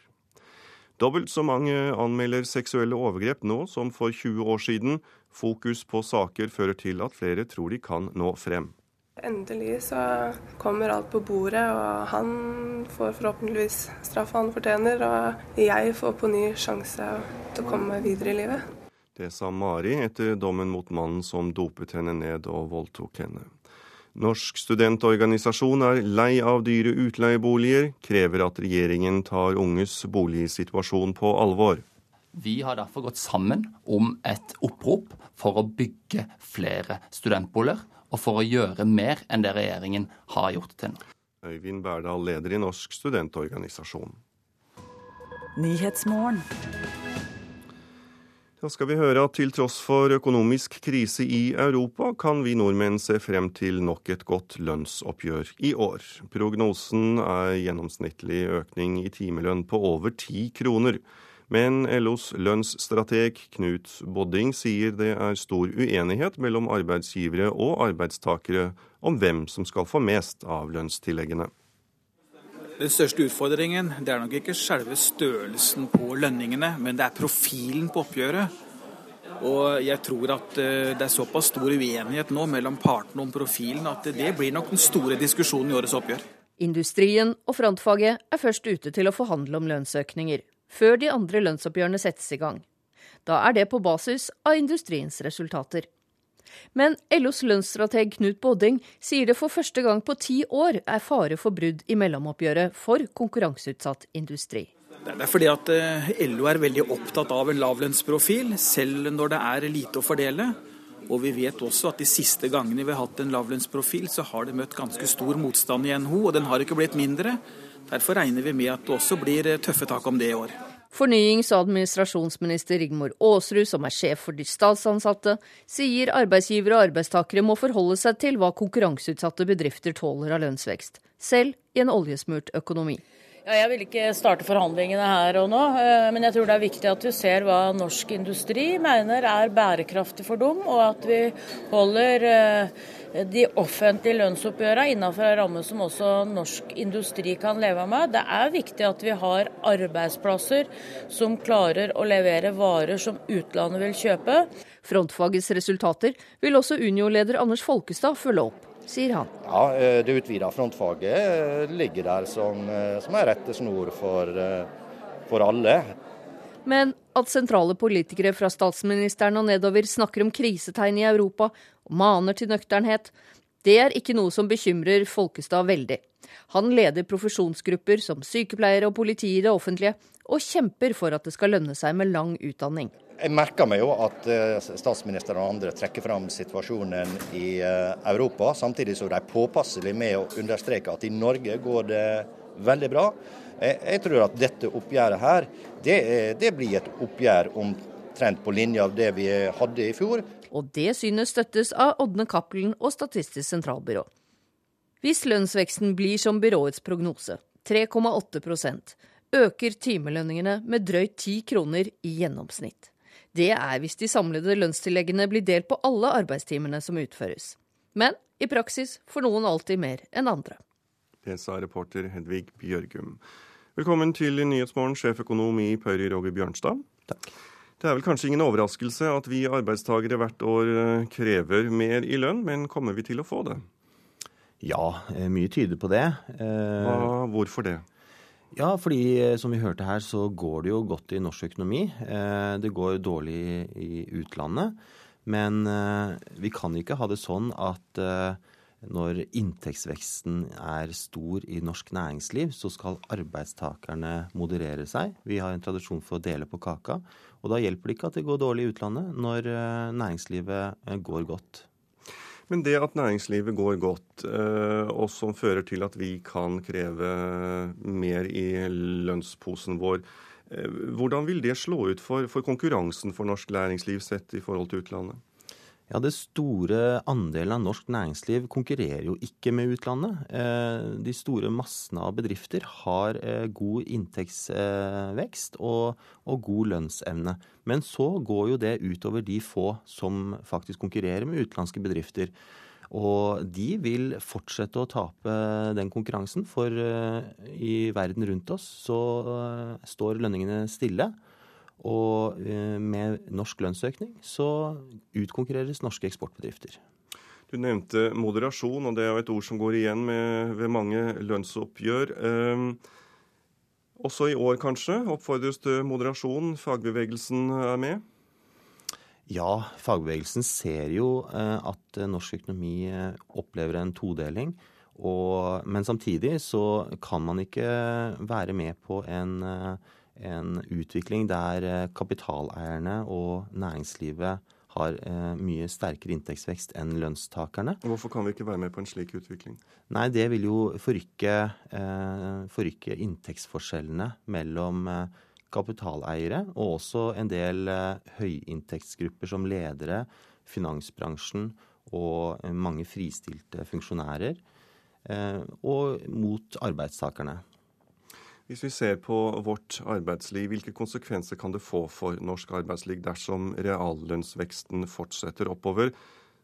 Dobbelt så mange anmelder seksuelle overgrep nå som for 20 år siden. Fokus på saker fører til at flere tror de kan nå frem. Endelig så kommer alt på bordet, og han får forhåpentligvis straffa han fortjener. Og jeg får på ny sjanse til å komme videre i livet. Det sa Mari etter dommen mot mannen som dopet henne ned og voldtok henne. Norsk studentorganisasjon er lei av dyre utleieboliger, krever at regjeringen tar unges boligsituasjon på alvor. Vi har derfor gått sammen om et opprop for å bygge flere studentboliger, og for å gjøre mer enn det regjeringen har gjort til nå. Øyvind Berdal, leder i Norsk studentorganisasjon. Da skal vi høre at til tross for økonomisk krise i Europa, kan vi nordmenn se frem til nok et godt lønnsoppgjør i år. Prognosen er gjennomsnittlig økning i timelønn på over ti kroner. Men LOs lønnsstrateg Knut Bodding sier det er stor uenighet mellom arbeidsgivere og arbeidstakere om hvem som skal få mest av lønnstilleggene. Den største utfordringen det er nok ikke selve størrelsen på lønningene, men det er profilen på oppgjøret. Og jeg tror at eh, det er såpass stor uenighet nå mellom partene om profilen at det blir nok den store diskusjonen i årets oppgjør. Industrien og frontfaget er først ute til å forhandle om lønnsøkninger, før de andre lønnsoppgjørene settes i gang. Da er det på basis av industriens resultater. Men LOs lønnsstrateg Knut Bodding sier det for første gang på ti år er fare for brudd i mellomoppgjøret for konkurranseutsatt industri. Det er fordi at eh, LO er veldig opptatt av en lavlønnsprofil, selv når det er lite å fordele. Og vi vet også at de siste gangene vi har hatt en lavlønnsprofil, så har det møtt ganske stor motstand i NHO, og den har ikke blitt mindre. Derfor regner vi med at det også blir eh, tøffe tak om det i år. Fornyings- og administrasjonsminister Rigmor Aasrud, som er sjef for de statsansatte, sier arbeidsgivere og arbeidstakere må forholde seg til hva konkurranseutsatte bedrifter tåler av lønnsvekst, selv i en oljesmurt økonomi. Ja, jeg vil ikke starte forhandlingene her og nå, eh, men jeg tror det er viktig at vi ser hva norsk industri mener er bærekraftig for dem, og at vi holder eh, de offentlige lønnsoppgjørene innenfor en ramme som også norsk industri kan leve med. Det er viktig at vi har arbeidsplasser som klarer å levere varer som utlandet vil kjøpe. Frontfagets resultater vil også Unio-leder Anders Folkestad følge opp, sier han. Ja, eh, Det utvida frontfaget eh, ligger der som, eh, som er rettesnor for, for alle. Men at sentrale politikere fra statsministeren og nedover snakker om krisetegn i Europa og maner til nøkternhet, det er ikke noe som bekymrer Folkestad veldig. Han leder profesjonsgrupper som sykepleiere og politi i det offentlige, og kjemper for at det skal lønne seg med lang utdanning. Jeg merker meg jo at eh, statsministeren og andre trekker fram situasjonen i eh, Europa, samtidig som de er påpasselige med å understreke at i Norge går det veldig bra. Jeg tror at dette oppgjøret her, det, det blir et oppgjør omtrent på linje av det vi hadde i fjor. Og det synet støttes av Ådne Cappelen og Statistisk sentralbyrå. Hvis lønnsveksten blir som byråets prognose, 3,8% øker timelønningene med drøyt 10 kroner i gjennomsnitt. Det er hvis de samlede lønnstilleggene blir delt på alle arbeidstimene som utføres. Men i praksis får noen alltid mer enn andre. Det sa reporter Hedvig Bjørgum. Velkommen til Nyhetsmorgen, sjeføkonom i Pøyri Roger Bjørnstad. Takk. Det er vel kanskje ingen overraskelse at vi arbeidstakere hvert år eh, krever mer i lønn, men kommer vi til å få det? Ja, eh, mye tyder på det. Eh, Hva, hvorfor det? Ja, fordi som vi hørte her, så går det jo godt i norsk økonomi. Det går dårlig i utlandet. Men vi kan ikke ha det sånn at når inntektsveksten er stor i norsk næringsliv, så skal arbeidstakerne moderere seg. Vi har en tradisjon for å dele på kaka. Og da hjelper det ikke at det går dårlig i utlandet når næringslivet går godt. Men det at næringslivet går godt, eh, og som fører til at vi kan kreve mer i lønnsposen vår, eh, hvordan vil det slå ut for, for konkurransen for norsk næringsliv sett i forhold til utlandet? Ja, Det store andelen av norsk næringsliv konkurrerer jo ikke med utlandet. Eh, de store massene av bedrifter har eh, god inntektsvekst og, og, god lønnsevne. Men så går jo det utover de få som faktisk konkurrerer med utenlandske bedrifter. Og de vil fortsette å tape den konkurransen, for eh, i verden rundt oss så står lønningene stille. Og eh, med norsk lønnsøkning så utkonkurreres norske eksportbedrifter. Du nevnte moderasjon, og det er jo et ord som går igjen med, ved mange lønnsoppgjør. Eh, også i år, kanskje, oppfordres til moderasjon. Fagbevegelsen er med? Ja, fagbevegelsen ser jo eh, at norsk økonomi eh, opplever en todeling. Og, men samtidig så kan man ikke være med på en en utvikling der eh, kapitaleierne og næringslivet har eh, mye sterkere inntektsvekst enn lønnstakerne. Hvorfor kan vi ikke være med på en slik utvikling? Nei, Det vil jo forrykke, eh, forrykke inntektsforskjellene mellom kapitaleiere og også en del høyinntektsgrupper som ledere, finansbransjen og mange fristilte funksjonærer. Og mot arbeidstakerne. Hvis vi ser på vårt arbeidsliv, hvilke konsekvenser kan det få for norsk arbeidsliv dersom reallønnsveksten fortsetter oppover,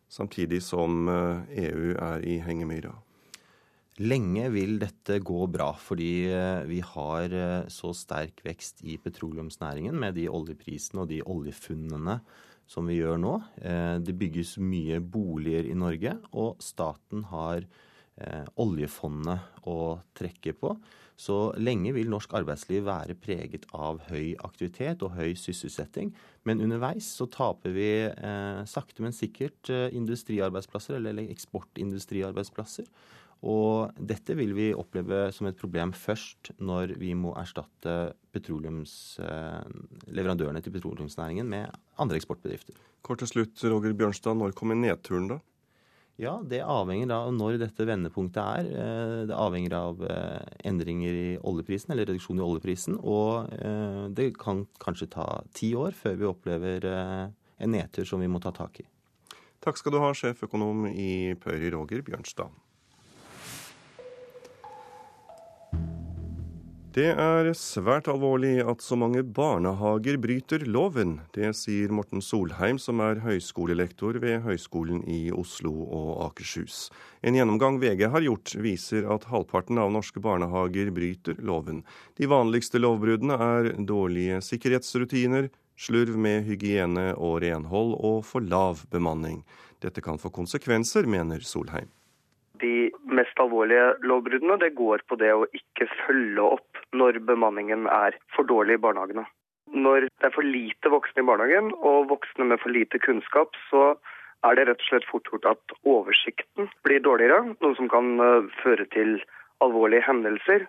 samtidig som EU eh, e er i hengemyra? Lenge vil dette gå bra, fordi eh, vi har eh, så sterk vekst i petroleumsnæringen med de oljeprisene og de oljefunnene som vi gjør nå. Det bygges mye boliger i Norge, og staten har oljefondet å trekke på. Så lenge vil norsk arbeidsliv være preget av høy aktivitet og høy sysselsetting. Men underveis så taper vi eh, sakte, men sikkert eh, industriarbeidsplasser, eller eksportindustriarbeidsplasser. Og dette vil vi oppleve som et problem først når vi må erstatte eh, leverandørene til petroleumsnæringen med andre eksportbedrifter. Kort til slutt, Roger Bjørnstad, når kommer nedturen, da? Ja, det avhenger av når dette vendepunktet er. Eh, det avhenger av eh, endringer i oljeprisen, eller reduksjon i oljeprisen. Og eh, det kan kanskje ta ti år før vi opplever en nedtur som vi må ta tak i. Takk skal du ha, sjeføkonom i Pøri, Roger Bjørnstad. Det er svært alvorlig at så mange barnehager bryter loven. Det sier Morten Solheim, som er høyskolelektor ved Høgskolen i Oslo og Akershus. En gjennomgang VG har gjort, viser at halvparten av norske barnehager bryter loven. De vanligste lovbruddene er dårlige sikkerhetsrutiner, slurv med hygiene og renhold og for lav bemanning. Dette kan få konsekvenser, mener Solheim. De mest alvorlige lovbruddene det går på det å ikke følge opp når bemanningen er for dårlig i barnehagene. Når det er for lite voksne i barnehagen, og voksne med for lite kunnskap, så er det rett og slett fort gjort at oversikten blir dårligere, noe som kan eh, føre til alvorlige hendelser.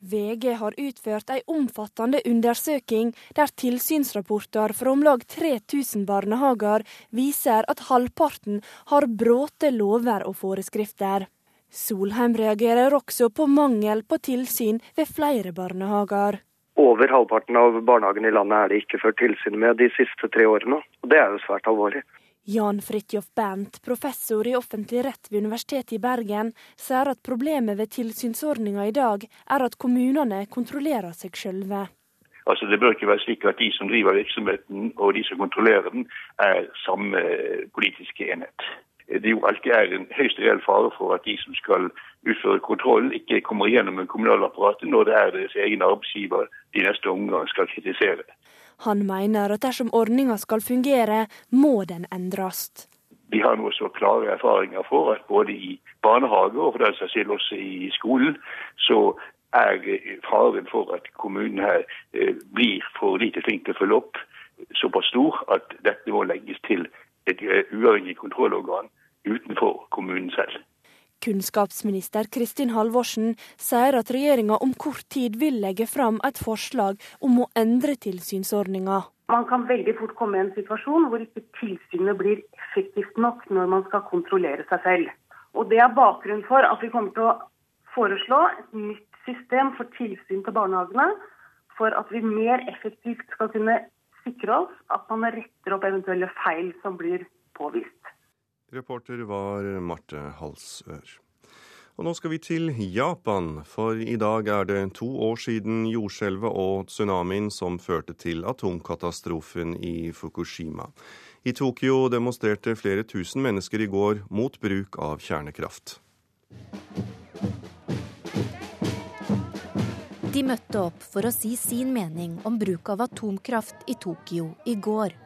VG har utført en omfattende undersøking der tilsynsrapporter fra om lag 3000 barnehager viser at halvparten har brutt lover og forskrifter. Solheim reagerer også på mangel på tilsyn ved flere barnehager. Over halvparten av barnehagene i landet er det ikke ført tilsyn med de siste tre årene. og Det er jo svært alvorlig. Jan Fridtjof Bernt, professor i offentlig rett ved Universitetet i Bergen, sier at problemet ved tilsynsordninga i dag er at kommunene kontrollerer seg sjølve. Altså, det bør ikke være slik at de som driver virksomheten og de som kontrollerer den, er samme politiske enhet. Det jo alltid er en høyst reell fare for at de som skal utføre kontrollen, ikke kommer gjennom en kommunalapparatet når det er deres egen arbeidsgiver de neste omgang skal kritisere. Han mener at dersom ordninga skal fungere, må den endres. Vi har nå så klare erfaringer for at både i barnehage og for den saks skyld også i skolen, så er faren for at kommunen her blir for lite flink til å følge opp, såpass stor at dette må legges til et uavhengig kontrollorgan utenfor kommunen selv. Kunnskapsminister Kristin Halvorsen sier at regjeringa om kort tid vil legge fram et forslag om å endre tilsynsordninga. Man kan veldig fort komme i en situasjon hvor ikke tilsynet blir effektivt nok når man skal kontrollere seg selv. Og Det er bakgrunnen for at vi kommer til å foreslå et nytt system for tilsyn til barnehagene, for at vi mer effektivt skal kunne sikre oss at man retter opp eventuelle feil som blir påvist. Reporter var Marte Halsør. Og nå skal vi til Japan, for i dag er det to år siden jordskjelvet og tsunamien som førte til atomkatastrofen i Fukushima. I Tokyo demonstrerte flere tusen mennesker i går mot bruk av kjernekraft. De møtte opp for å si sin mening om bruk av atomkraft i Tokyo i går.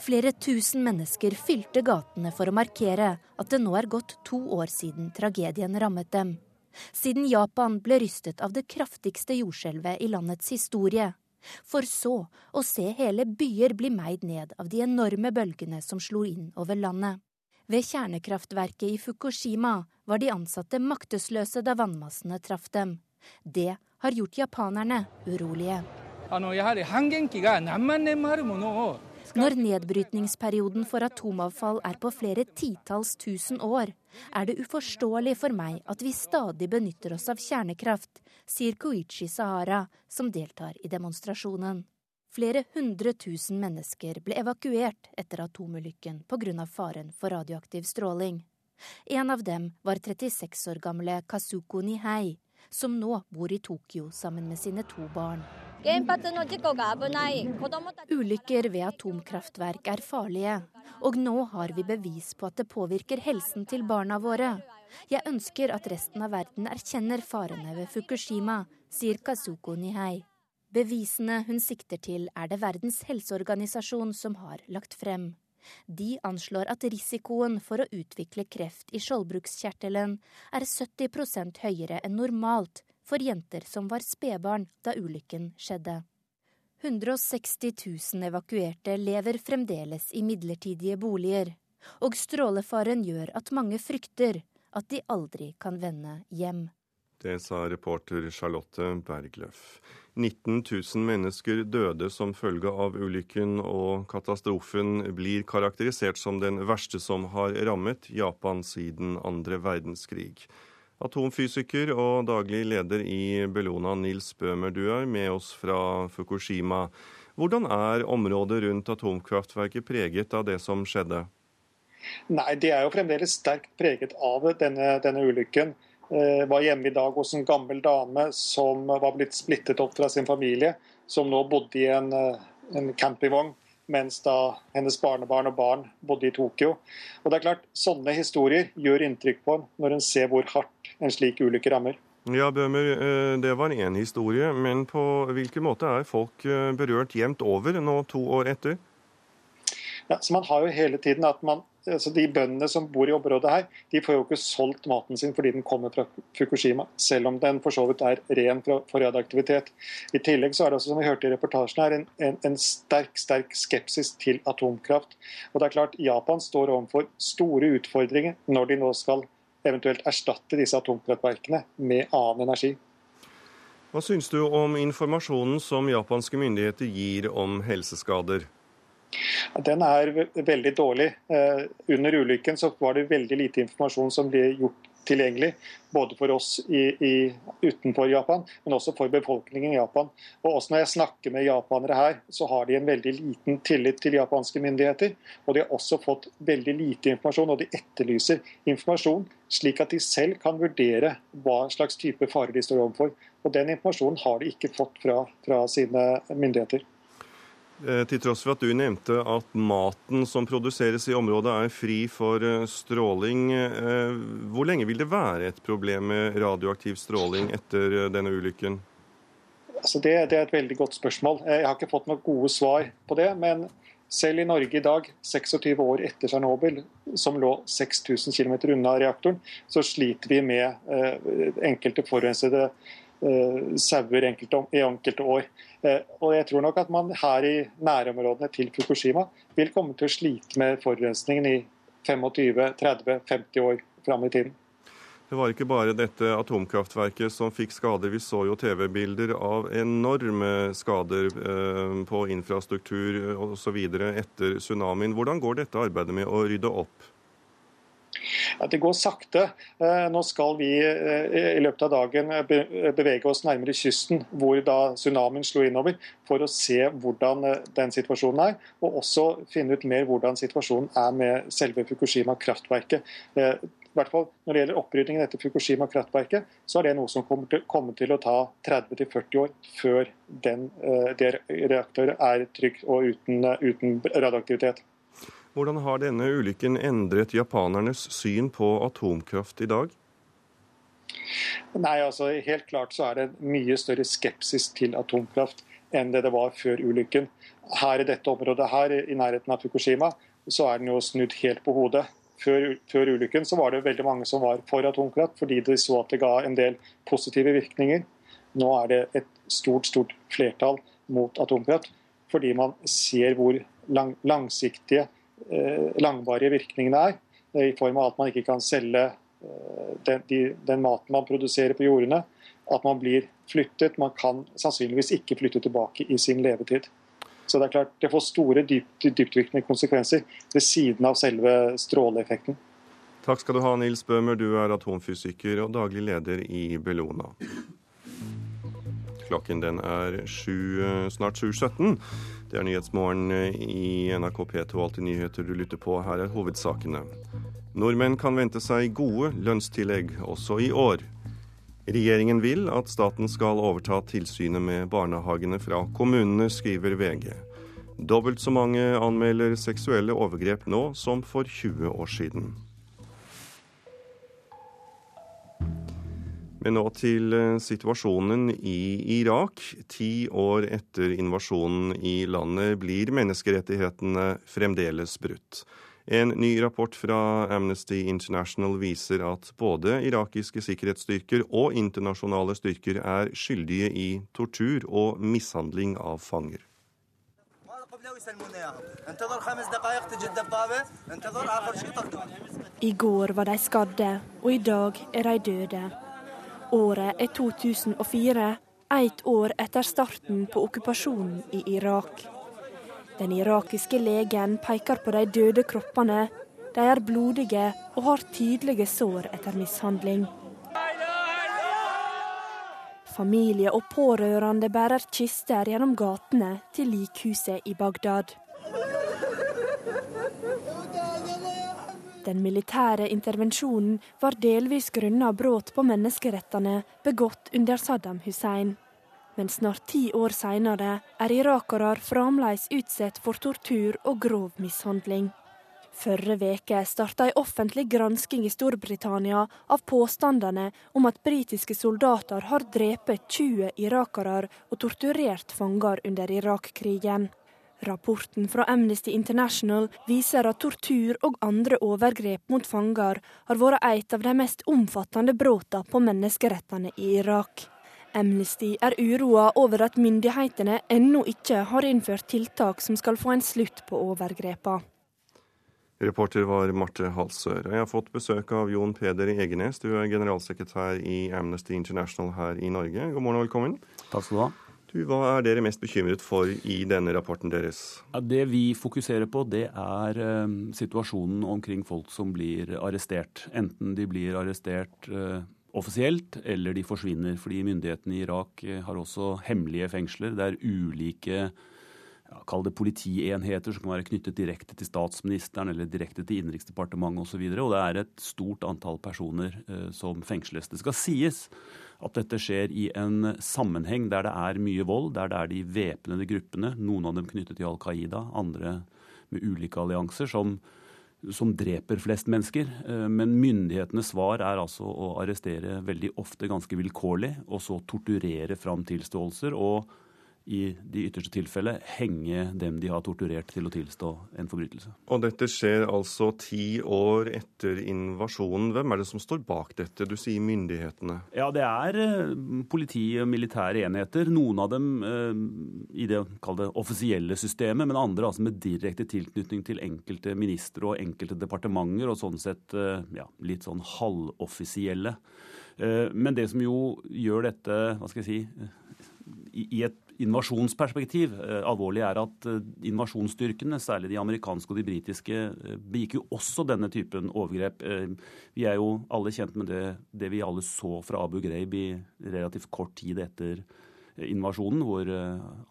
Flere tusen mennesker fylte gatene for å markere at det nå er gått to år siden tragedien rammet dem. Siden Japan ble rystet av det kraftigste jordskjelvet i landets historie. For så å se hele byer bli meid ned av de enorme bølgene som slo inn over landet. Ved kjernekraftverket i Fukushima var de ansatte maktesløse da vannmassene traff dem. Det har gjort japanerne urolige. Når nedbrytningsperioden for atomavfall er på flere titalls tusen år, er det uforståelig for meg at vi stadig benytter oss av kjernekraft, sier Koichi Sahara, som deltar i demonstrasjonen. Flere hundre tusen mennesker ble evakuert etter atomulykken pga. faren for radioaktiv stråling. En av dem var 36 år gamle Kazuko Nihei, som nå bor i Tokyo sammen med sine to barn. Ulykker ved atomkraftverk er farlige, og nå har vi bevis på at det påvirker helsen til barna våre. Jeg ønsker at resten av verden erkjenner farene ved Fukushima, sier Kazuko Nihei. Bevisene hun sikter til, er det Verdens helseorganisasjon som har lagt frem. De anslår at risikoen for å utvikle kreft i skjoldbrukskjertelen er 70% høyere enn normalt for jenter som var spedbarn da ulykken skjedde. 160 000 evakuerte lever fremdeles i midlertidige boliger, og strålefaren gjør at mange frykter at de aldri kan vende hjem. Det sa reporter Charlotte Bergløff. 19 000 mennesker døde som følge av ulykken, og katastrofen blir karakterisert som den verste som har rammet Japan siden andre verdenskrig. Atomfysiker og daglig leder i Bellona, Nils Bøhmer, du er med oss fra Fukushima. Hvordan er området rundt atomkraftverket preget av det som skjedde? Nei, Det er jo fremdeles sterkt preget av denne, denne ulykken. Jeg eh, var hjemme i dag hos en gammel dame som var blitt splittet opp fra sin familie, som nå bodde i en, eh, en campingvogn mens da hennes barnebarn og barn bodde i Tokyo. Og det er klart, Sånne historier gjør inntrykk på en når en ser hvor hardt en slik ulykke rammer. Ja, Bøhmer, eh, det var én historie, men på hvilken måte er folk eh, berørt jevnt over nå to år etter? Ja, så Man har jo hele tiden at man altså De bøndene som bor i området her, de får jo ikke solgt maten sin fordi den kommer fra Fukushima, selv om den for så vidt er ren for radioaktivitet. I tillegg så er det også, som vi hørte i reportasjen her, en, en, en sterk sterk skepsis til atomkraft. Og det er klart, Japan står overfor store utfordringer når de nå skal eventuelt erstatte disse atomkraftverkene med annen energi. Hva syns du om informasjonen som japanske myndigheter gir om helseskader? Den er veldig dårlig. Eh, under ulykken så var det veldig lite informasjon som ble gjort tilgjengelig. Både for oss i, i, utenfor Japan, men også for befolkningen i Japan. Og også Når jeg snakker med japanere her, så har de en veldig liten tillit til japanske myndigheter. Og de har også fått veldig lite informasjon, og de etterlyser informasjon, slik at de selv kan vurdere hva slags type fare de står overfor. Og Den informasjonen har de ikke fått fra, fra sine myndigheter. Eh, til tross for at du nevnte at maten som produseres i området er fri for eh, stråling. Eh, hvor lenge vil det være et problem med radioaktiv stråling etter denne ulykken? Altså det, det, er et veldig godt spørsmål. Jeg har ikke fått noen gode svar på det. Men selv i Norge i dag, 26 år etter Tsjernobyl, som lå 6000 km unna reaktoren, så sliter vi med enkelte forurensede sauer i enkelte år. Og jeg tror nok at man her i nærområdene til Fukushima vil komme til å slite med forurensningen i 25-30-50 år fram i tiden. Det var ikke bare dette atomkraftverket som fikk skader. Vi så jo TV-bilder av enorme skader eh, på infrastruktur osv. etter tsunamien. Hvordan går dette arbeidet med å rydde opp? Ja, det går sakte. Eh, nå skal vi eh, i løpet av dagen bevege oss nærmere kysten, hvor da tsunamien slo innover, for å se hvordan den situasjonen er. Og også finne ut mer hvordan situasjonen er med selve Fukushima kraftverket i hvert fall når det gjelder oppryddingen etter Fukushima-kraftverket, så er det noe som kommer til, kommer til å ta 30-40 år før den, eh, det reaktor er trygg og uten, eh, uten radioaktivitet. Hvordan har denne ulykken endret japanernes syn på atomkraft i dag? Nei, altså Helt klart så er det mye større skepsis til atomkraft enn det det var før ulykken. Her i dette området her, i nærheten av Fukushima, så er den jo snudd helt på hodet. Før, før, ulykken så var det veldig mange som var for atomkraft, fordi de så at det ga en del positive virkninger. Nå er det et stort stort flertall mot atomkraft, fordi man ser hvor lang, langsiktige, langvarige virkningene er. I form av at man ikke kan selge eh, den, de, den, maten man produserer på jordene. At man blir flyttet. Man kan sannsynligvis ikke flytte tilbake i sin levetid. Så det er klart det får store dypt, dyptvirkende konsekvenser ved siden av selve stråleeffekten. Takk skal du ha, Nils Bøhmer. Du er atomfysiker og daglig leder i Bellona. Klokken den er 7, snart 7.17. Det er Nyhetsmorgen i NRK P2 Alltid nyheter du lytter på. Her er hovedsakene. Nordmenn kan vente seg gode lønnstillegg også i år. Regjeringen vil at staten skal overta tilsynet med barnehagene fra kommunene, skriver VG. Dobbelt så mange anmelder seksuelle overgrep nå som for 20 år siden. Men nå til eh, situasjonen i Irak. Ti år etter invasjonen i landet blir menneskerettighetene fremdeles brutt. En ny rapport fra Amnesty International viser at både irakiske sikkerhetsstyrker og internasjonale styrker er skyldige i tortur og mishandling av fanger. I går var de skadde, og i dag er de døde. Året er 2004, ett år etter starten på okkupasjonen i Irak. Den irakiske legen peker på de døde kroppene. De er blodige og har tydelige sår etter mishandling. Familie og pårørende bærer kister gjennom gatene til likhuset i Bagdad. Den militære intervensjonen var delvis grunnet brudd på menneskerettene begått under Saddam Hussein. Men snart ti år seinere er irakere fremdeles utsatt for tortur og grov mishandling. Forrige veke starta ei offentlig gransking i Storbritannia av påstandene om at britiske soldater har drept 20 irakere og torturert fanger under Irak-krigen. Rapporten fra Amnesty International viser at tortur og andre overgrep mot fanger har vært et av de mest omfattende bruddene på menneskerettene i Irak. Amnesty er uroa over at myndighetene ennå ikke har innført tiltak som skal få en slutt på overgrepene. Reporter var Marte Halsør. Jeg har fått besøk av Jon Peder Egenes. Du er generalsekretær i Amnesty International her i Norge. God morgen og velkommen. Takk skal du ha. Du, hva er dere mest bekymret for i denne rapporten deres? Det vi fokuserer på, det er uh, situasjonen omkring folk som blir arrestert. Enten de blir arrestert uh, offisielt, eller de forsvinner. Fordi myndighetene i Irak eh, har også hemmelige fengsler. Det er ulike ja, kall det politienheter som kan være knyttet direkte til statsministeren eller direkte til Innenriksdepartementet osv. Og, så og det er et stort antall personer eh, som fengsles. Det skal sies at dette skjer i en sammenheng der det er mye vold, der det er de væpnede gruppene, noen av dem knyttet til Al Qaida, andre med ulike allianser, som som dreper flest mennesker. Eh, men myndighetenes svar er altså å arrestere veldig ofte ganske vilkårlig, og så torturere fram tilståelser. Og i de ytterste tilfelle henge dem de har torturert til å tilstå en forbrytelse. Og dette skjer altså ti år etter invasjonen. Hvem er det som står bak dette? Du sier myndighetene. Ja, det er eh, politi og militære enheter. Noen av dem eh, i det, det offisielle systemet, men andre altså med direkte tilknytning til enkelte ministre og enkelte departementer, og sånn sett eh, ja, litt sånn halvoffisielle. Eh, men det som jo gjør dette, hva skal jeg si, i, i et invasjonsperspektiv eh, alvorlig er at eh, invasjonsstyrkene, særlig de amerikanske og de britiske, eh, begikk jo også denne typen overgrep. Vi er jo alle kjent med det, det vi alle så fra Abu Ghraib i relativt kort tid etter invasjonen, hvor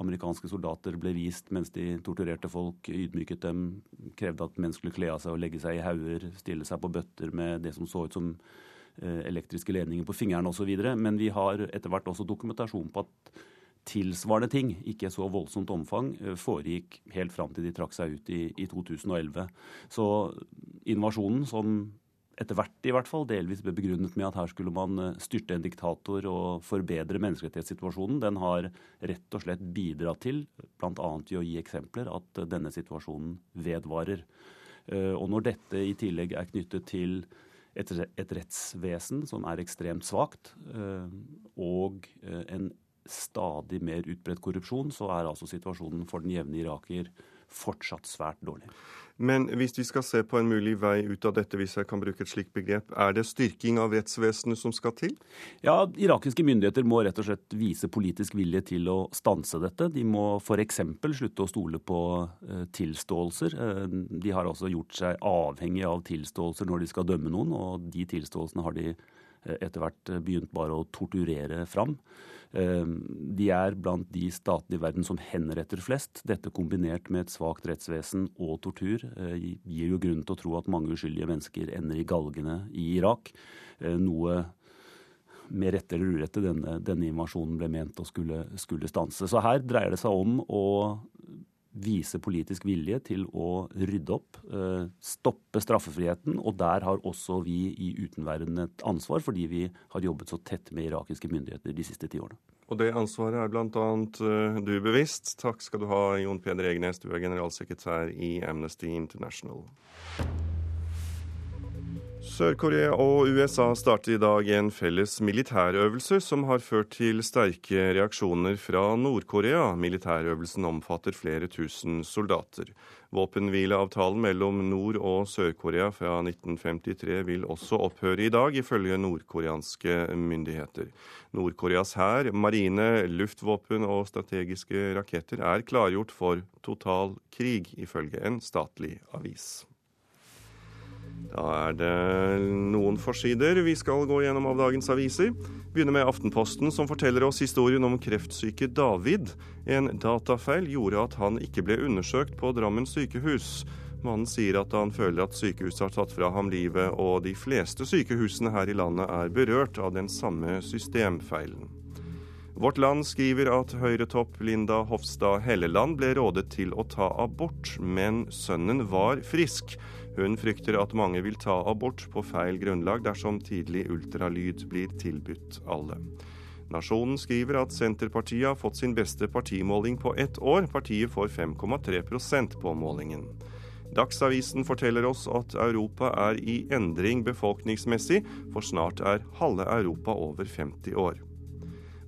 amerikanske soldater ble vist mens de torturerte folk, ydmyket dem, krevde at menn skulle kle av seg og legge seg i hauger, stille seg på bøtter med det som så ut som elektriske ledninger på fingrene osv. Men vi har etter hvert også dokumentasjon på at tilsvarende ting, ikke så voldsomt omfang, eh, foregikk helt fram til de trakk seg ut i, i 2011. Så invasjonen, som etter hvert i hvert fall delvis ble begrunnet med at her skulle man eh, styrte en diktator og forbedre menneskerettighetssituasjonen, den har rett og slett bidratt til, bl.a. i å gi eksempler, at denne situasjonen vedvarer. Eh, og når dette i tillegg er knyttet til et rettsvesen som er ekstremt svakt, og en stadig mer utbredt korrupsjon, så er altså situasjonen for den jevne iraker fortsatt svært dårlig. Men hvis vi skal se på en mulig vei ut av dette, hvis jeg kan bruke et slikt begrep, er det styrking av rettsvesenet som skal til? Ja, irakiske myndigheter må rett og slett vise politisk vilje til å stanse dette. De må f.eks. slutte å stole på uh, tilståelser. Uh, de har altså gjort seg avhengig av tilståelser når de skal dømme noen, og de tilståelsene har de uh, etter hvert begynt bare å torturere fram. Eh, de er blant de statene i verden som henretter flest. Dette kombinert med et svakt rettsvesen og tortur eh, gir jo grunn til å tro at mange uskyldige mennesker ender i galgene i Irak. Eh, noe med rette eller urette denne, denne invasjonen ble ment å skulle, skulle stanse. Så her dreier det seg om å vise politisk vilje til å rydde opp, stoppe straffefriheten. Og der har også vi i utenverden et ansvar, fordi vi har jobbet så tett med irakiske myndigheter de siste ti årene. Og det ansvaret er bl.a. Uh, du bevisst. Takk skal du ha, Jon Peder Egenes, du er generalsekretær i Amnesty International. Sør-Korea og USA starter i dag en felles militærøvelse som har ført til sterke reaksjoner fra Nord-Korea. Militærøvelsen omfatter flere tusen soldater. Våpenhvileavtalen mellom Nord- og Sør-Korea fra 1953 vil også opphøre i dag, ifølge nordkoreanske myndigheter. Nord-Koreas hær, marine, luftvåpen og strategiske raketter er klargjort for total krig, ifølge en statlig avis. Da er det noen forsider vi skal gå gjennom av dagens aviser. Begynner med Aftenposten, som forteller oss historien om kreftsyke David. En datafeil gjorde at han ikke ble undersøkt på Drammen sykehus. Mannen sier at han føler at sykehuset har tatt fra ham livet, og de fleste sykehusene her i landet er berørt av den samme systemfeilen. Vårt Land skriver at Høyre-topp Linda Hofstad Helleland ble rådet til å ta abort, men sønnen var frisk. Hun frykter at mange vil ta abort på feil grunnlag dersom tidlig ultralyd blir tilbudt alle. Nasjonen skriver at Senterpartiet har fått sin beste partimåling på ett år. Partiet får 5,3% på målingen. Dagsavisen forteller oss at Europa er i endring befolkningsmessig, for snart er halve Europa over 50 år.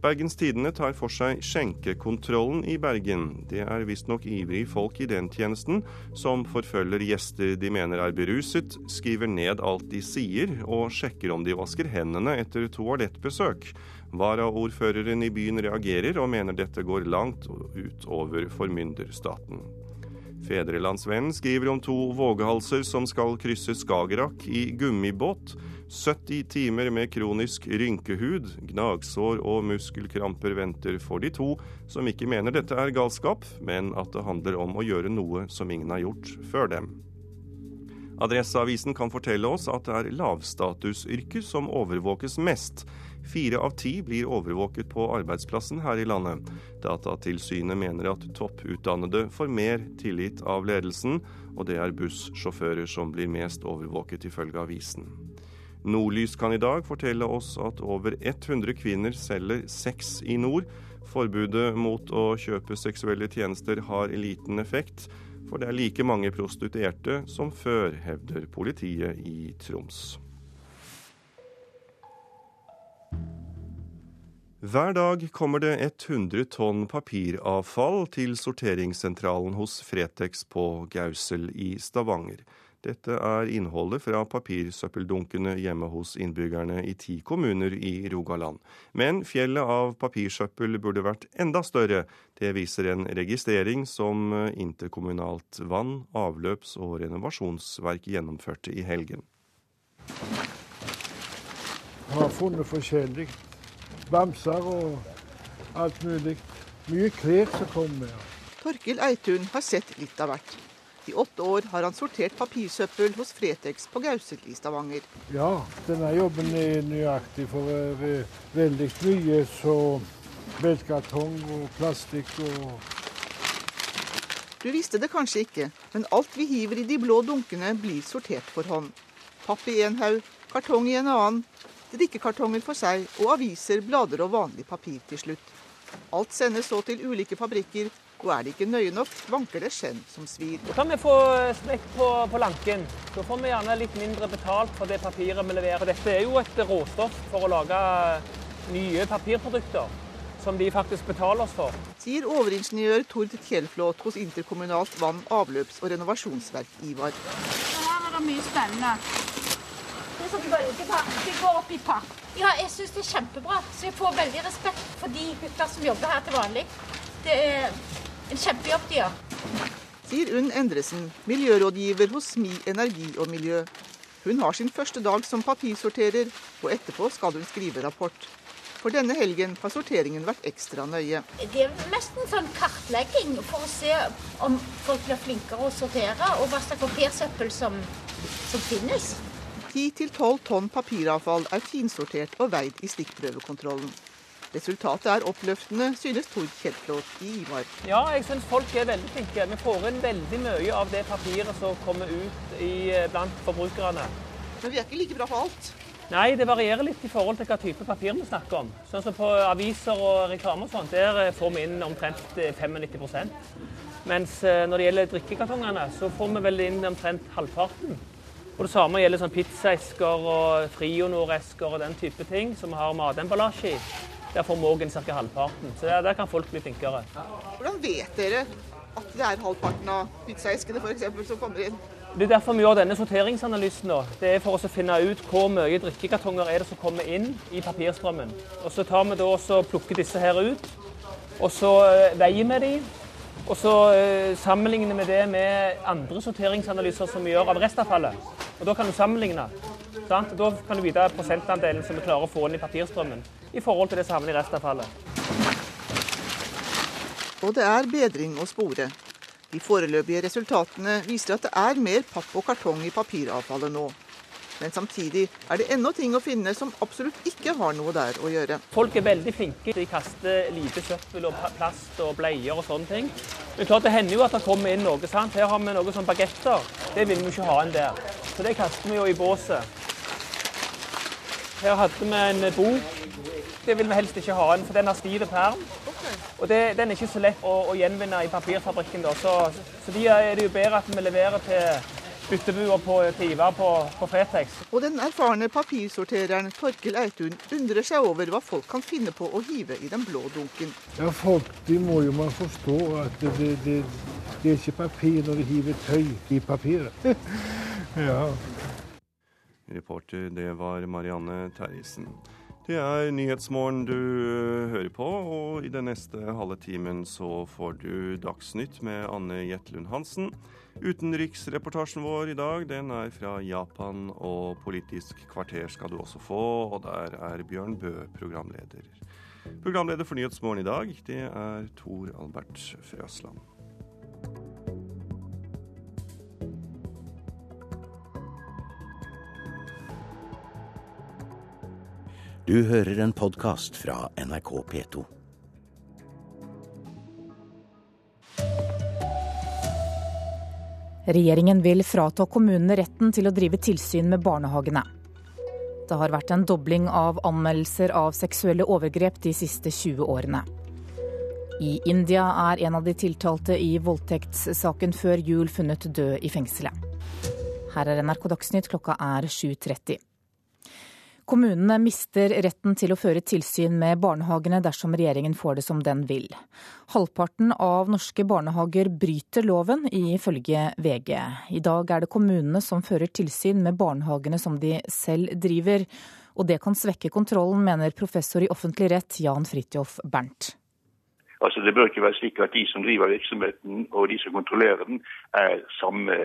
Bergens Tidende tar for seg skjenkekontrollen i Bergen. Det er visstnok ivrige folk i den tjenesten som forfølger gjester de mener er beruset, skriver ned alt de sier og sjekker om de vasker hendene etter toalettbesøk. Varaordføreren i byen reagerer og mener dette går langt utover formynderstaten. Fedrelandsvennen skriver om to vågehalser som skal krysse Skagerrak i gummibåt. 70 timer med kronisk rynkehud, gnagsår og muskelkramper venter for de to, som ikke mener dette er galskap, men at det handler om å gjøre noe som ingen har gjort før dem. Adresseavisen kan fortelle oss at det er lavstatusyrker som overvåkes mest. Fire av ti blir overvåket på arbeidsplassen her i landet. Datatilsynet mener at topputdannede får mer tillit av ledelsen, og det er bussjåfører som blir mest overvåket, ifølge avisen. Nordlys kan i dag fortelle oss at over 100 kvinner selger sex i nord. Forbudet mot å kjøpe seksuelle tjenester har liten effekt, for det er like mange prostituerte som før, hevder politiet i Troms. Hver dag kommer det 100 tonn papiravfall til sorteringssentralen hos Fretex på Gausel i Stavanger. Dette er innholdet fra papirsøppeldunkene hjemme hos innbyggerne i ti kommuner i Rogaland. Men fjellet av papirsøppel burde vært enda større. Det viser en registrering som interkommunalt vann-, avløps- og renovasjonsverk gjennomførte i helgen. Jeg har funnet forskjellig bamser og alt mulig. Mye klær som kommer. Torkil Eitun har sett litt av hvert. I åtte år har han sortert papirsøppel hos Fretex på Gausel i Stavanger. Ja, denne jobben er nøyaktig for veldig mye så beltkartong og plastikk og Du visste det kanskje ikke, men alt vi hiver i de blå dunkene blir sortert for hånd. Papp i en haug, kartong i en annen, drikkekartonger for seg og aviser, blader og vanlig papir til slutt. Alt sendes så til ulike fabrikker, og er det ikke nøye nok, vanker det skjenn som svir. Da kan vi få smekk på, på lanken. Da får vi gjerne litt mindre betalt for det papiret vi leverer. Dette er jo et råstoff for å lage nye papirprodukter. Som de faktisk betaler oss for. Sier overingeniør Tord Tjelflot hos Interkommunalt vann-, avløps- og renovasjonsverk IVAR. Her er det mye spennende. Det som går opp i papp. Ja, jeg syns det er kjempebra. Så jeg får veldig respekt for de gutta som jobber her til vanlig. Det er en kjempejobb de gjør. Sier Unn Endresen, miljørådgiver hos SMI energi og miljø. Hun har sin første dag som papirsorterer, og etterpå skal hun skrive rapport. For denne helgen har sorteringen vært ekstra nøye. Det er mest en sånn kartlegging for å se om folk blir flinkere å sortere, og hva slags papirsøppel som, som finnes. 10-12 tonn papiravfall er finsortert og veid i stikkprøvekontrollen. Resultatet er oppløftende, synes Tord Kjeltlåt i IVAR. Ja, jeg syns folk er veldig flinke. Vi får inn veldig mye av det papiret som kommer ut i, blant forbrukerne. Men vi er ikke like bra på alt? Nei, det varierer litt i forhold til hva type papir vi snakker om. Sånn som På aviser og reklame og sånt, der får vi inn omtrent 95% Mens når det gjelder drikkekartongene, så får vi vel inn omtrent halvparten. Og Det samme gjelder sånn pizzaesker og Frionor-esker og den type ting som vi har matemballasje i. Der får vi òg ca. halvparten. Så der, der, kan folk bli flinkere. Hvordan vet dere at det er halvparten av pizzaeskene eksempel, som kommer inn? Det er derfor vi gjør denne sorteringsanalysen. nå. Det er for å finne ut hvor mye drikkekartonger er det som kommer inn i papirstrømmen. Og Så tar vi da og plukker disse her ut. Og så veier vi de. Og så sammenligner vi det med andre sorteringsanalyser som vi gjør av restavfallet. Og Da kan du sammenligne. Sant? Da kan du vite prosentandelen som vi klarer å få inn i papirstrømmen i forhold til det som havner i restavfallet. Og det er bedring å spore. De foreløpige resultatene viser at det er mer papp og kartong i papiravfallet nå. Men samtidig er det ennå ting å finne som absolutt ikke har noe der å gjøre. Folk er veldig flinke. De kaster lite søppel og plast og bleier og sånne ting. Men klart det hender jo at det kommer inn noe. sant? Her har vi noe som bagetter. Det vil vi ikke ha inn der. Så det kaster vi jo i båset. Her hadde vi en bok. Det vil vi helst ikke ha inn, for den har stiv perm. Og det, den er ikke så lett å, å gjenvinne i papirfabrikken. Da. Så, så de er det jo bedre at vi leverer til byttebuer på Tiva på, på Fretex. Og den erfarne papirsortereren Torkel Eitun undrer seg over hva folk kan finne på å hive i den blå dunken. Ja, folk de må jo man forstå at det, det, det, det er ikke papir når de hiver tøy i papiret. ja. Reporter, det var Marianne Terjesen. Det er Nyhetsmorgen du hører på, og i den neste halve timen så får du Dagsnytt med Anne Jetlund Hansen. Utenriksreportasjen vår i dag den er fra Japan, og Politisk kvarter skal du også få, og der er Bjørn Bø programleder. Programleder for Nyhetsmorgen i dag, det er Tor Albert Frøsland. Du hører en podkast fra NRK P2. Regjeringen vil frata kommunene retten til å drive tilsyn med barnehagene. Det har vært en dobling av anmeldelser av seksuelle overgrep de siste 20 årene. I India er en av de tiltalte i voldtektssaken før jul funnet død i fengselet. Her er NRK Dagsnytt, klokka er 7.30. Kommunene mister retten til å føre tilsyn med barnehagene dersom regjeringen får det som den vil. Halvparten av norske barnehager bryter loven, ifølge VG. I dag er det kommunene som fører tilsyn med barnehagene som de selv driver. Og det kan svekke kontrollen, mener professor i offentlig rett Jan Fridtjof Bernt. Altså Det bør ikke være slik at de som driver virksomheten og de som kontrollerer den, er samme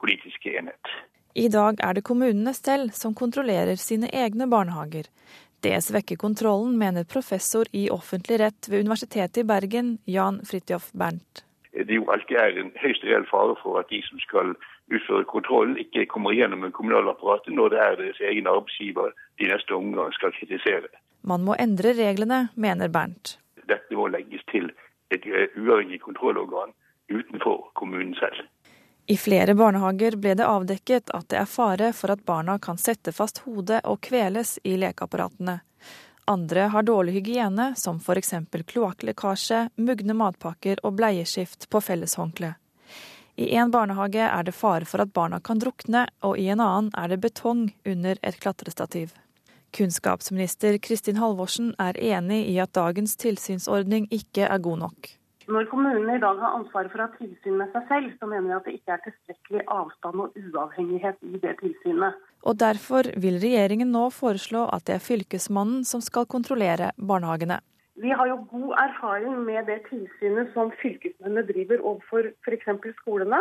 politiske enhet. I dag er det kommunene selv som kontrollerer sine egne barnehager. Det svekker kontrollen, mener professor i offentlig rett ved Universitetet i Bergen, Jan Fridtjof Bernt. Det er jo alltid er en høyst reell fare for at de som skal utføre kontrollen, ikke kommer gjennom en kommunalapparatet når det er deres egen arbeidsgiver de neste omgang skal kritisere. Man må endre reglene, mener Bernt dette må legges til et eh, uavhengig kontrollorgan utenfor kommunen selv. I flere barnehager ble det avdekket at det er fare for at barna kan sette fast hodet og kveles i lekeapparatene. Andre har dårlig hygiene, som f.eks. kloakklekkasje, mugne matpakker og bleieskift på felleshåndkle. I en barnehage er det fare for at barna kan drukne, og i en annen er det betong under et klatrestativ. Kunnskapsminister Kristin Halvorsen er enig i at dagens tilsynsordning ikke er god nok. Når kommunene i dag har ansvaret for å ha tilsyn med seg selv, så mener jeg at det ikke er tilstrekkelig avstand og uavhengighet i det tilsynet. Og Derfor vil regjeringen nå foreslå at det er Fylkesmannen som skal kontrollere barnehagene. Vi har jo god erfaring med det tilsynet som fylkesmennene driver overfor f.eks. skolene.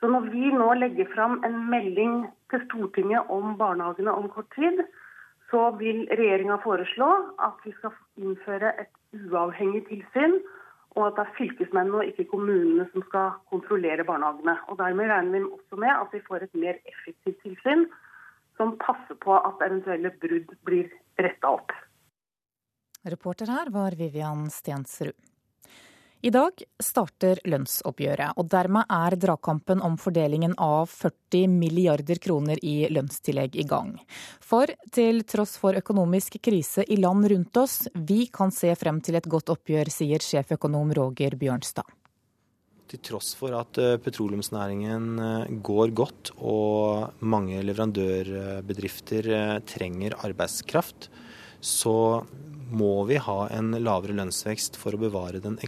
Så når vi nå legger fram en melding til Stortinget om barnehagene om kort tid, så vil regjeringa foreslå at vi skal innføre et uavhengig tilsyn, og at det er fylkesmennene og ikke kommunene som skal kontrollere barnehagene. Og Dermed regner vi også med at vi får et mer effektivt tilsyn som passer på at eventuelle brudd blir retta opp. Reporter her var Vivian Stensrud. I dag starter lønnsoppgjøret, og dermed er dragkampen om fordelingen av 40 milliarder kroner i lønnstillegg i gang. For til tross for økonomisk krise i land rundt oss, vi kan se frem til et godt oppgjør, sier sjeføkonom Roger Bjørnstad. Til tross for at eh, petroleumsnæringen eh, går godt og mange leverandørbedrifter eh, trenger arbeidskraft, så må vi ha en lavere lønnsvekst for å bevare den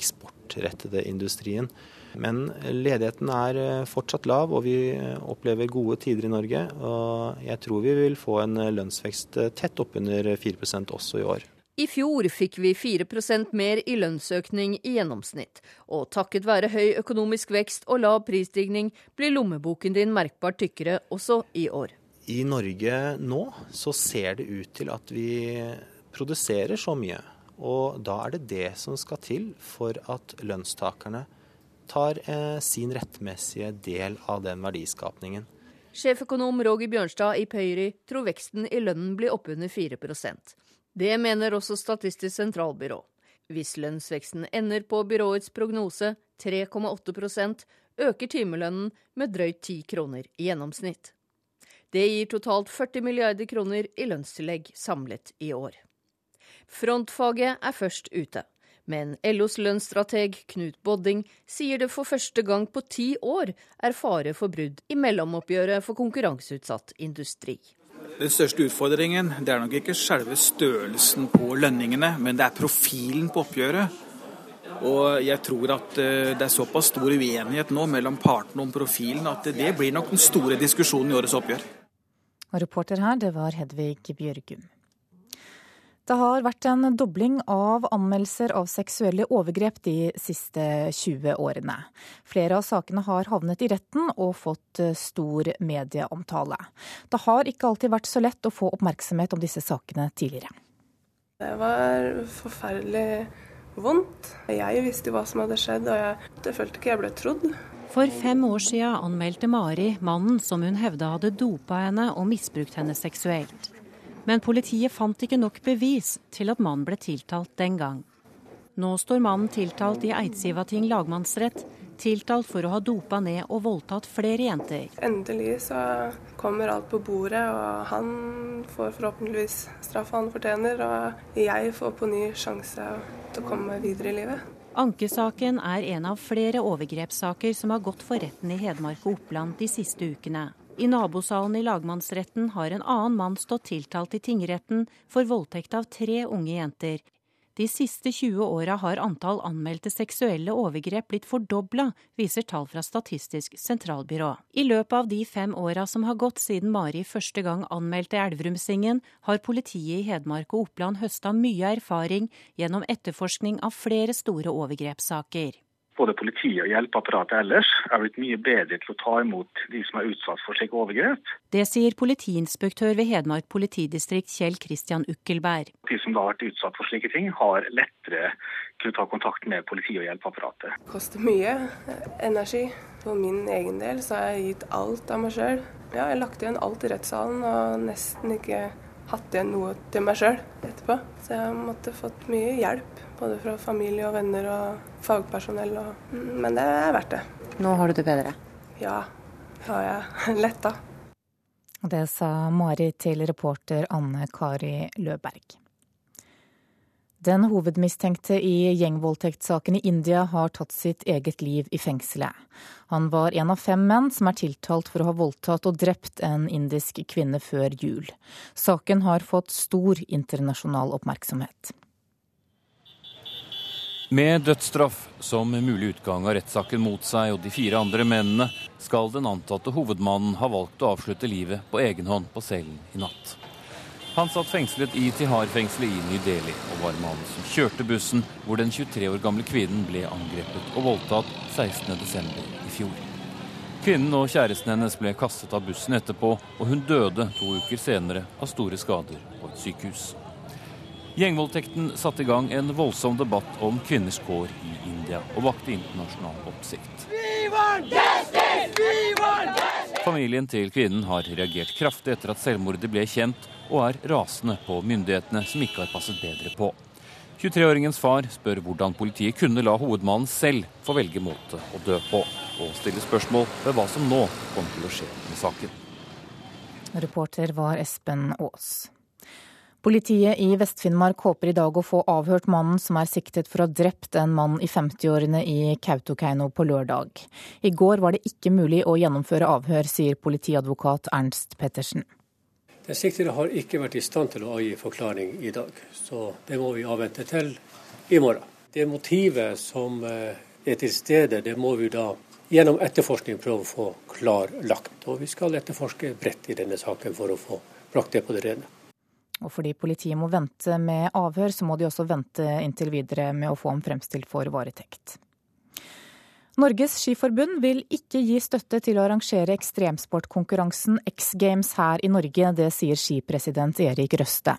eksportrettede industrien. Men ledigheten er eh, fortsatt lav, og vi opplever gode tider i Norge. Og jeg tror vi vil få en lønnsvekst eh, tett oppunder 4% også i år. I fjor fikk vi 4% mer i lønnsøkning i gjennomsnitt, og takket være høy økonomisk vekst og lav prisstigning blir lommeboken din merkbart tykkere også i år. I Norge nå så ser det ut til at vi produserer så mye. Og da er det det som skal til for at lønnstakerne tar eh, sin rettmessige del av den verdiskapningen. Sjeføkonom Roger Bjørnstad i Pøyri tror veksten i lønnen blir oppunder 4% Det mener også Statistisk sentralbyrå. Hvis lønnsveksten ender på byråets prognose 3,8% øker timelønnen med drøyt 10 kroner i gjennomsnitt. Det gir totalt 40 milliarder kroner i lønnstillegg samlet i år. Frontfaget er først ute. Men LOs lønnsstrateg Knut Bodding sier det for første gang på ti år er fare for brudd i mellomoppgjøret for konkurranseutsatt industri. Den største utfordringen det er nok ikke selve størrelsen på lønningene, men det er profilen på oppgjøret. Og jeg tror at eh, det er såpass stor uenighet nå mellom partene om profilen at det blir nok den store diskusjonen i årets oppgjør. Og reporter her, det var Hedvig Bjørgum. Det har vært en dobling av anmeldelser av seksuelle overgrep de siste 20 årene. Flere av sakene har havnet i retten og fått eh, stor medieomtale. Det har ikke alltid vært så lett å få oppmerksomhet om disse sakene tidligere. Det var forferdelig vondt. Jeg visste jo hva som hadde skjedd, og jeg, jeg følte ikke jeg ble trodd. For fem år siden anmeldte Mari mannen som hun hevda hadde dopa henne og misbrukt henne seksuelt. Men politiet fant ikke nok bevis til at mannen ble tiltalt den gang. Nå står mannen tiltalt i Eidsivating lagmannsrett, tiltalt for å ha dopa ned og voldtatt flere jenter. Endelig så kommer alt på bordet, og han får forhåpentligvis straffa han fortjener. Og jeg får på ny sjanse til å komme meg videre i livet. Ankesaken er en av flere overgrepssaker som har gått for retten i Hedmark og Oppland de siste ukene. I nabosalen i lagmannsretten har en annen mann stått tiltalt i tingretten for voldtekt av tre unge jenter. De siste 20 åra har antall anmeldte seksuelle overgrep blitt fordobla, viser tall fra Statistisk sentralbyrå. I løpet av de fem åra som har gått siden Mari første gang anmeldte Elverumsingen, har politiet i Hedmark og Oppland høsta mye erfaring gjennom etterforskning av flere store overgrepssaker både politiet og hjelpeapparatet ellers er blitt mye bedre til å ta imot de som er utsatt for slike overgrep. Det sier politiinspektør ved Hedmark politidistrikt Kjell Kristian Ukkelberg. De som da har vært utsatt for slike ting, har lettere kunne ta kontakt med politiet og hjelpeapparatet. Det koster mye energi. For min egen del så har jeg gitt alt av meg sjøl. Ja, jeg har lagt igjen alt i rettssalen og nesten ikke hatt igjen noe til meg sjøl etterpå. Så jeg har måttet fått mye hjelp både fra familie og venner og fagpersonell. Og, men det er verdt det. Nå har du det bedre? Ja, det har jeg. Letta. Det sa Mari til reporter Anne Kari Løberg. Den hovedmistenkte i gjengvoldtektssaken i India har tatt sitt eget liv i fengselet. Han var en av fem menn som er tiltalt for å ha voldtatt og drept en indisk kvinne før jul. Saken har fått stor internasjonal oppmerksomhet. Med dødsstraff som mulig utgang av rettssaken mot seg og de fire andre mennene, skal den antatte hovedmannen ha valgt å avslutte livet på egen hånd på cellen i natt. Han satt fengslet i Tihar-fengselet i Ny-Delhi og var mannen som kjørte bussen hvor den 23 år gamle kvinnen ble angrepet og voldtatt 16.12. i fjor. Kvinnen og kjæresten hennes ble kastet av bussen etterpå, og hun døde to uker senere av store skader på et sykehus. Gjengvoldtekten satte i gang en voldsom debatt om kvinners kår i India, og vakte internasjonal oppsikt. Familien til kvinnen har reagert kraftig etter at selvmordet ble kjent, og er rasende på myndighetene som ikke har passet bedre på. 23-åringens far spør hvordan politiet kunne la hovedmannen selv få velge måte å dø på, og stiller spørsmål ved hva som nå kommer til å skje med saken. Reporter var Espen Aas. Politiet i Vest-Finnmark håper i dag å få avhørt mannen som er siktet for å ha drept en mann i 50-årene i Kautokeino på lørdag. I går var det ikke mulig å gjennomføre avhør, sier politiadvokat Ernst Pettersen. Den siktede har ikke vært i stand til å avgi forklaring i dag, så det må vi avvente til i morgen. Det motivet som eh, er til stede, det må vi da gjennom etterforskning prøve å få klarlagt. Og vi skal etterforske bredt i denne saken for å få brakt det på det rene. Og fordi politiet må vente med avhør, så må de også vente inntil videre med å få ham fremstilt for varetekt. Norges Skiforbund vil ikke gi støtte til å arrangere ekstremsportkonkurransen X Games her i Norge. Det sier skipresident Erik Røste.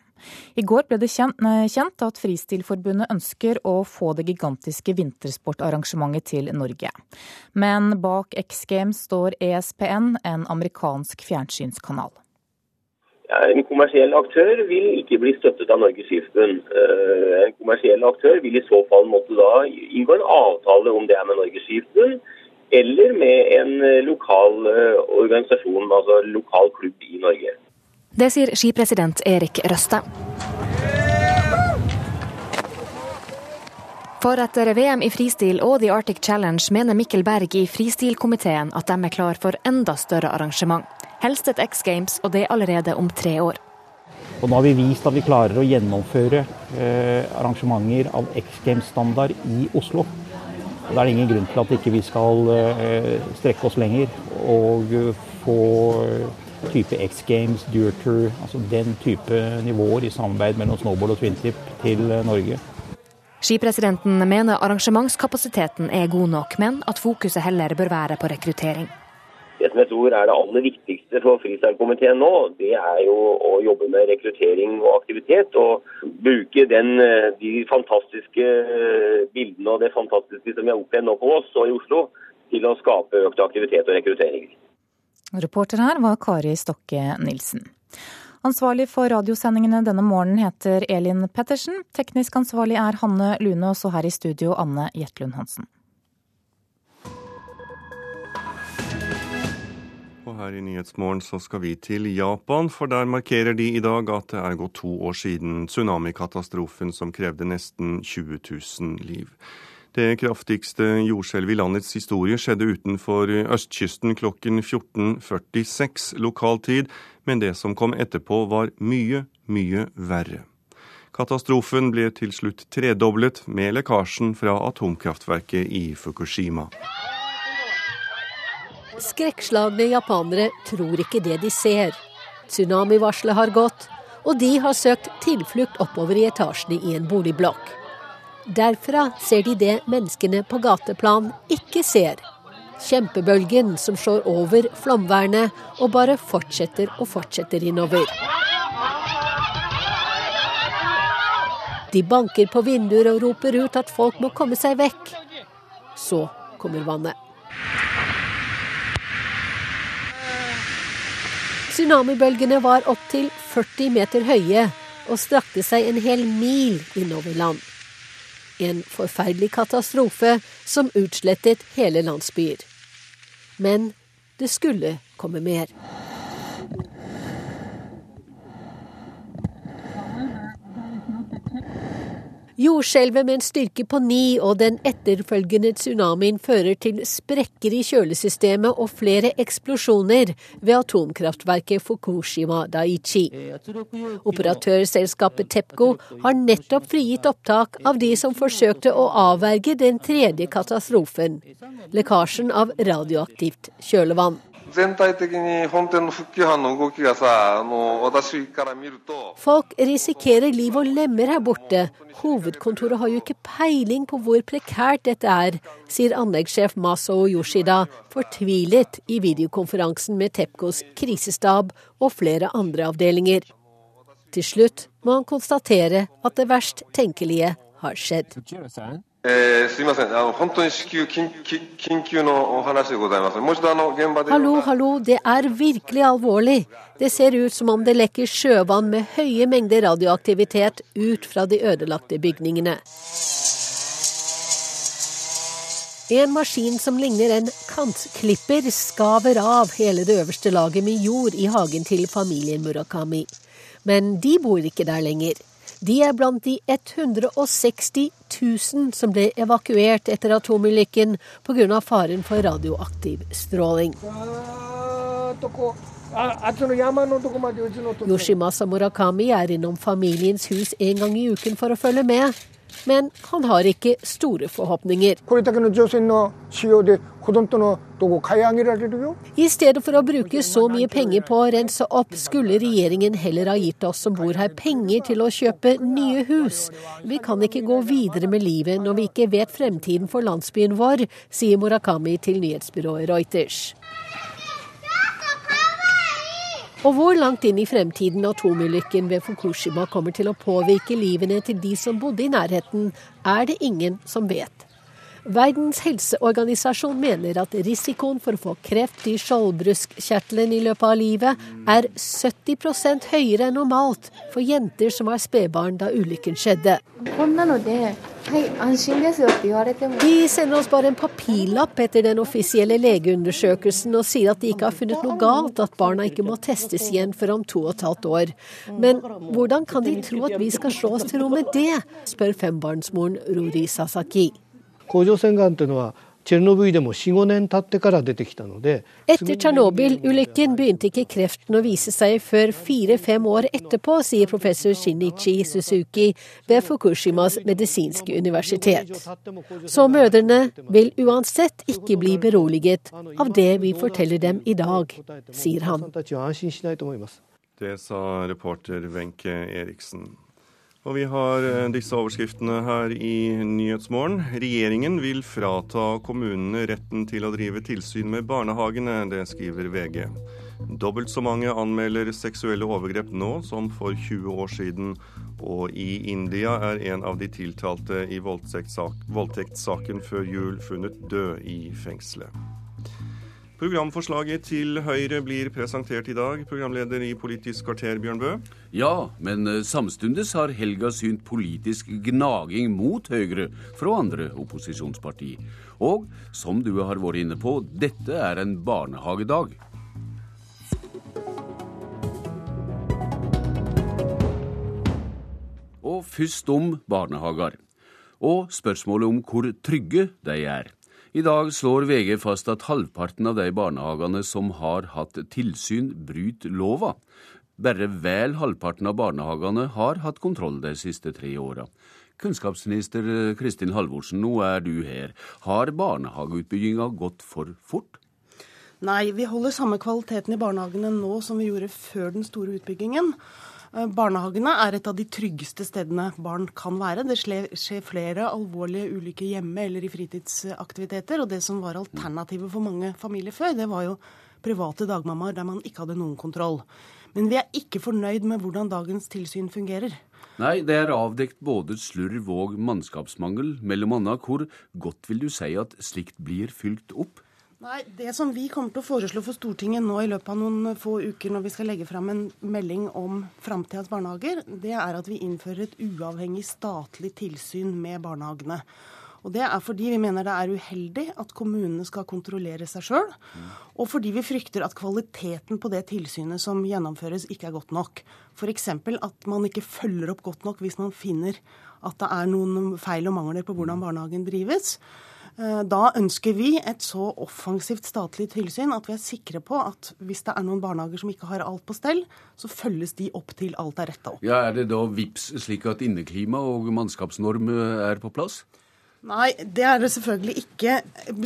I går ble det kjent at Fristilforbundet ønsker å få det gigantiske vintersportarrangementet til Norge. Men bak X Games står ESPN, en amerikansk fjernsynskanal. En kommersiell aktør vil ikke bli støttet av Norges Skiforbund. Eh, en kommersiell aktør vil i så fall måtte da inngå en avtale om det er med Norges Skiforbund, eller med en eh, lokal eh, organisasjon, altså lokal klubb i Norge. Det sier skipresident Erik Røste. For etter VM i fristil og The Arctic Challenge mener Mikkel Berg i fristilkomiteen at de er klar for enda større arrangement helst et X Games, og det allerede om tre år. Og nå har vi vist at vi klarer å gjennomføre eh, arrangementer av X Games-standard i Oslo. Og Da er det ingen grunn til at ikke vi skal eh, strekke oss lenger og få eh, type X Games, Dirtour, altså den type nivåer i samarbeid mellom snowboard og twintip til eh, Norge. Skipresidenten mener arrangementskapasiteten er god nok, men at fokuset heller bør være på rekruttering. Det som jeg tror er det aller viktigste for freestyle-komiteen nå, det er jo å jobbe med rekruttering og aktivitet. Og bruke den, eh, de fantastiske eh, bildene og det fantastiske som vi har opplevd nå på oss og i Oslo, til å skape økt aktivitet og rekruttering. Reporter her var Kari Stokke Nilsen. Ansvarlig for radiosendingene denne morgenen heter Elin Pettersen. Teknisk ansvarlig er Hanne Lune, og her i studio Anne Jetlund Hansen. Her i Nyhetsmorgen så skal vi til Japan, for der markerer de i dag at det er gått to år siden tsunamikatastrofen som krevde nesten 20 000 liv. Det kraftigste jordskjelvet i landets historie skjedde utenfor østkysten klokken 14.46 lokal tid, men det som kom etterpå var mye, mye verre. Katastrofen ble til slutt tredoblet med lekkasjen fra atomkraftverket i Fukushima. Skrekkslagne japanere tror ikke det de ser. Tsunamivarselet har gått, og de har søkt tilflukt oppover i etasjene i en boligblokk. Derfra ser de det menneskene på gateplan ikke ser. Kjempebølgen som slår over flomvernet og bare fortsetter og fortsetter innover. De banker på vinduer og roper ut at folk må komme seg vekk. Så kommer vannet. Tsunamibølgene var opptil 40 meter høye og strakte seg en hel mil innover land. En forferdelig katastrofe som utslettet hele landsbyer. Men det skulle komme mer. Jordskjelvet med en styrke på ni og den etterfølgende tsunamien fører til sprekker i kjølesystemet og flere eksplosjoner ved atomkraftverket Fukushima Daiichi. Operatørselskapet Tepco har nettopp frigitt opptak av de som forsøkte å avverge den tredje katastrofen, lekkasjen av radioaktivt kjølevann. 全体的に本店の復旧班の動きがさ、あの私から見ると Folk risikerer liv og lemmer her borte. Hovedkontoret har jo ikke peiling på hvor prekært dette er, sier anleggssjef Maso Yoshida, fortvilet i videokonferansen med Tepcos krisestab og flere andre avdelinger. Til slutt må han konstatere at det verst tenkelige har skjedd. えー、すみませんあの、本当に至急緊緊急のお話でございます。もう一度あの現場で Hallo, hallo, det er virkelig alvorlig. Det ser ut som om det lekker sjøvann med høye mengder radioaktivitet ut fra de ødelagte bygningene. En maskin som ligner en kantklipper, skaver av hele det øverste laget med jord i hagen til familien Murakami. Men de bor ikke der lenger. De er blant de 160 000 som ble evakuert etter atomulykken pga. faren for radioaktiv stråling. Yoshimasa Murakami er innom familiens hus en gang i uken for å følge med. Men han har ikke store forhåpninger. I stedet for å bruke så mye penger på å rense opp, skulle regjeringen heller ha gitt oss som bor her penger til å kjøpe nye hus. Vi kan ikke gå videre med livet når vi ikke vet fremtiden for landsbyen vår, sier Murakami til nyhetsbyrået Reuters. Og hvor langt inn i fremtiden atomulykken ved Fukushima kommer til å påvirke livene til de som bodde i nærheten, er det ingen som vet. Verdens helseorganisasjon mener at risikoen for å få kreft i skjoldbruskkjertelen i løpet av livet er 70% høyere enn normalt for jenter som var spedbarn da ulykken skjedde. De sender oss bare en papirlapp etter den offisielle legeundersøkelsen og sier at de ikke har funnet noe galt, at barna ikke må testes igjen før om to og et halvt år. Men hvordan kan de tro at vi skal slå oss til ro med det, spør fembarnsmoren Ruri Sasaki. 甲状腺がんというのはチェルノブイでも4-5年経ってから出てきたので Etter Tsjernobyl-ulykken begynte ikke kreften å vise seg før fire-fem år etterpå, sier professor Shinichi Suzuki ved Fukushimas medisinske universitet. Så mødrene vil uansett ikke bli beroliget av det vi forteller dem i dag, sier han. Det sa reporter Wenche Eriksen. Og vi har eh, disse overskriftene her i Nyhetsmorgen. Regjeringen vil frata kommunene retten til å drive tilsyn med barnehagene, det skriver VG. Dobbelt så mange anmelder seksuelle overgrep nå som for 20 år siden. Og i India er en av de tiltalte i voldtektssaken før jul funnet død i fengselet. Programforslaget til Høyre blir presentert i dag. Programleder i Politisk kvarter, Bjørn Bø. Ja, men samtidig samstundes har helga synt politisk gnaging mot Høyre fra andre opposisjonsparti. Og som du har vært inne på, dette er en barnehagedag. Og først om barnehager. og spørsmålet om hvor trygge de er. I dag slår VG fast at halvparten av de barnehagene som har hatt tilsyn, bryter lova. Bare vel halvparten av barnehagene har hatt kontroll de siste tre åra. Kunnskapsminister Kristin Halvorsen, nå er du her. Har barnehageutbygginga gått for fort? Nei, vi holder samme kvaliteten i barnehagene nå som vi gjorde før den store utbyggingen. Eh, barnehagene er et av de tryggeste stedene barn kan være. Det skjer flere alvorlige ulykker hjemme eller i fritidsaktiviteter. Og det som var alternativet for mange familier før, det var jo private dagmammaer der man ikke hadde noen kontroll. Men vi er ikke fornøyd med hvordan dagens tilsyn fungerer. Nei, det er avdekt både slurv og mannskapsmangel. Mellom annet, hvor godt vil du si at slikt blir fylt opp? Nei, Det som vi kommer til å foreslå for Stortinget nå i løpet av noen få uker når vi skal legge fram en melding om framtidas barnehager, det er at vi innfører et uavhengig statlig tilsyn med barnehagene. Og Det er fordi vi mener det er uheldig at kommunene skal kontrollere seg sjøl, og fordi vi frykter at kvaliteten på det tilsynet som gjennomføres, ikke er godt nok. F.eks. at man ikke følger opp godt nok hvis man finner at det er noen feil og mangler på hvordan barnehagen drives. Eh, da ønsker vi et så offensivt statlig tilsyn at vi er sikre på at hvis det er noen barnehager som ikke har alt på stell, så følges de opp til alt er retta opp. Ja, Er det da VIPS slik at inneklima og mannskapsnorm eh, er på plass? Nei, det er det selvfølgelig ikke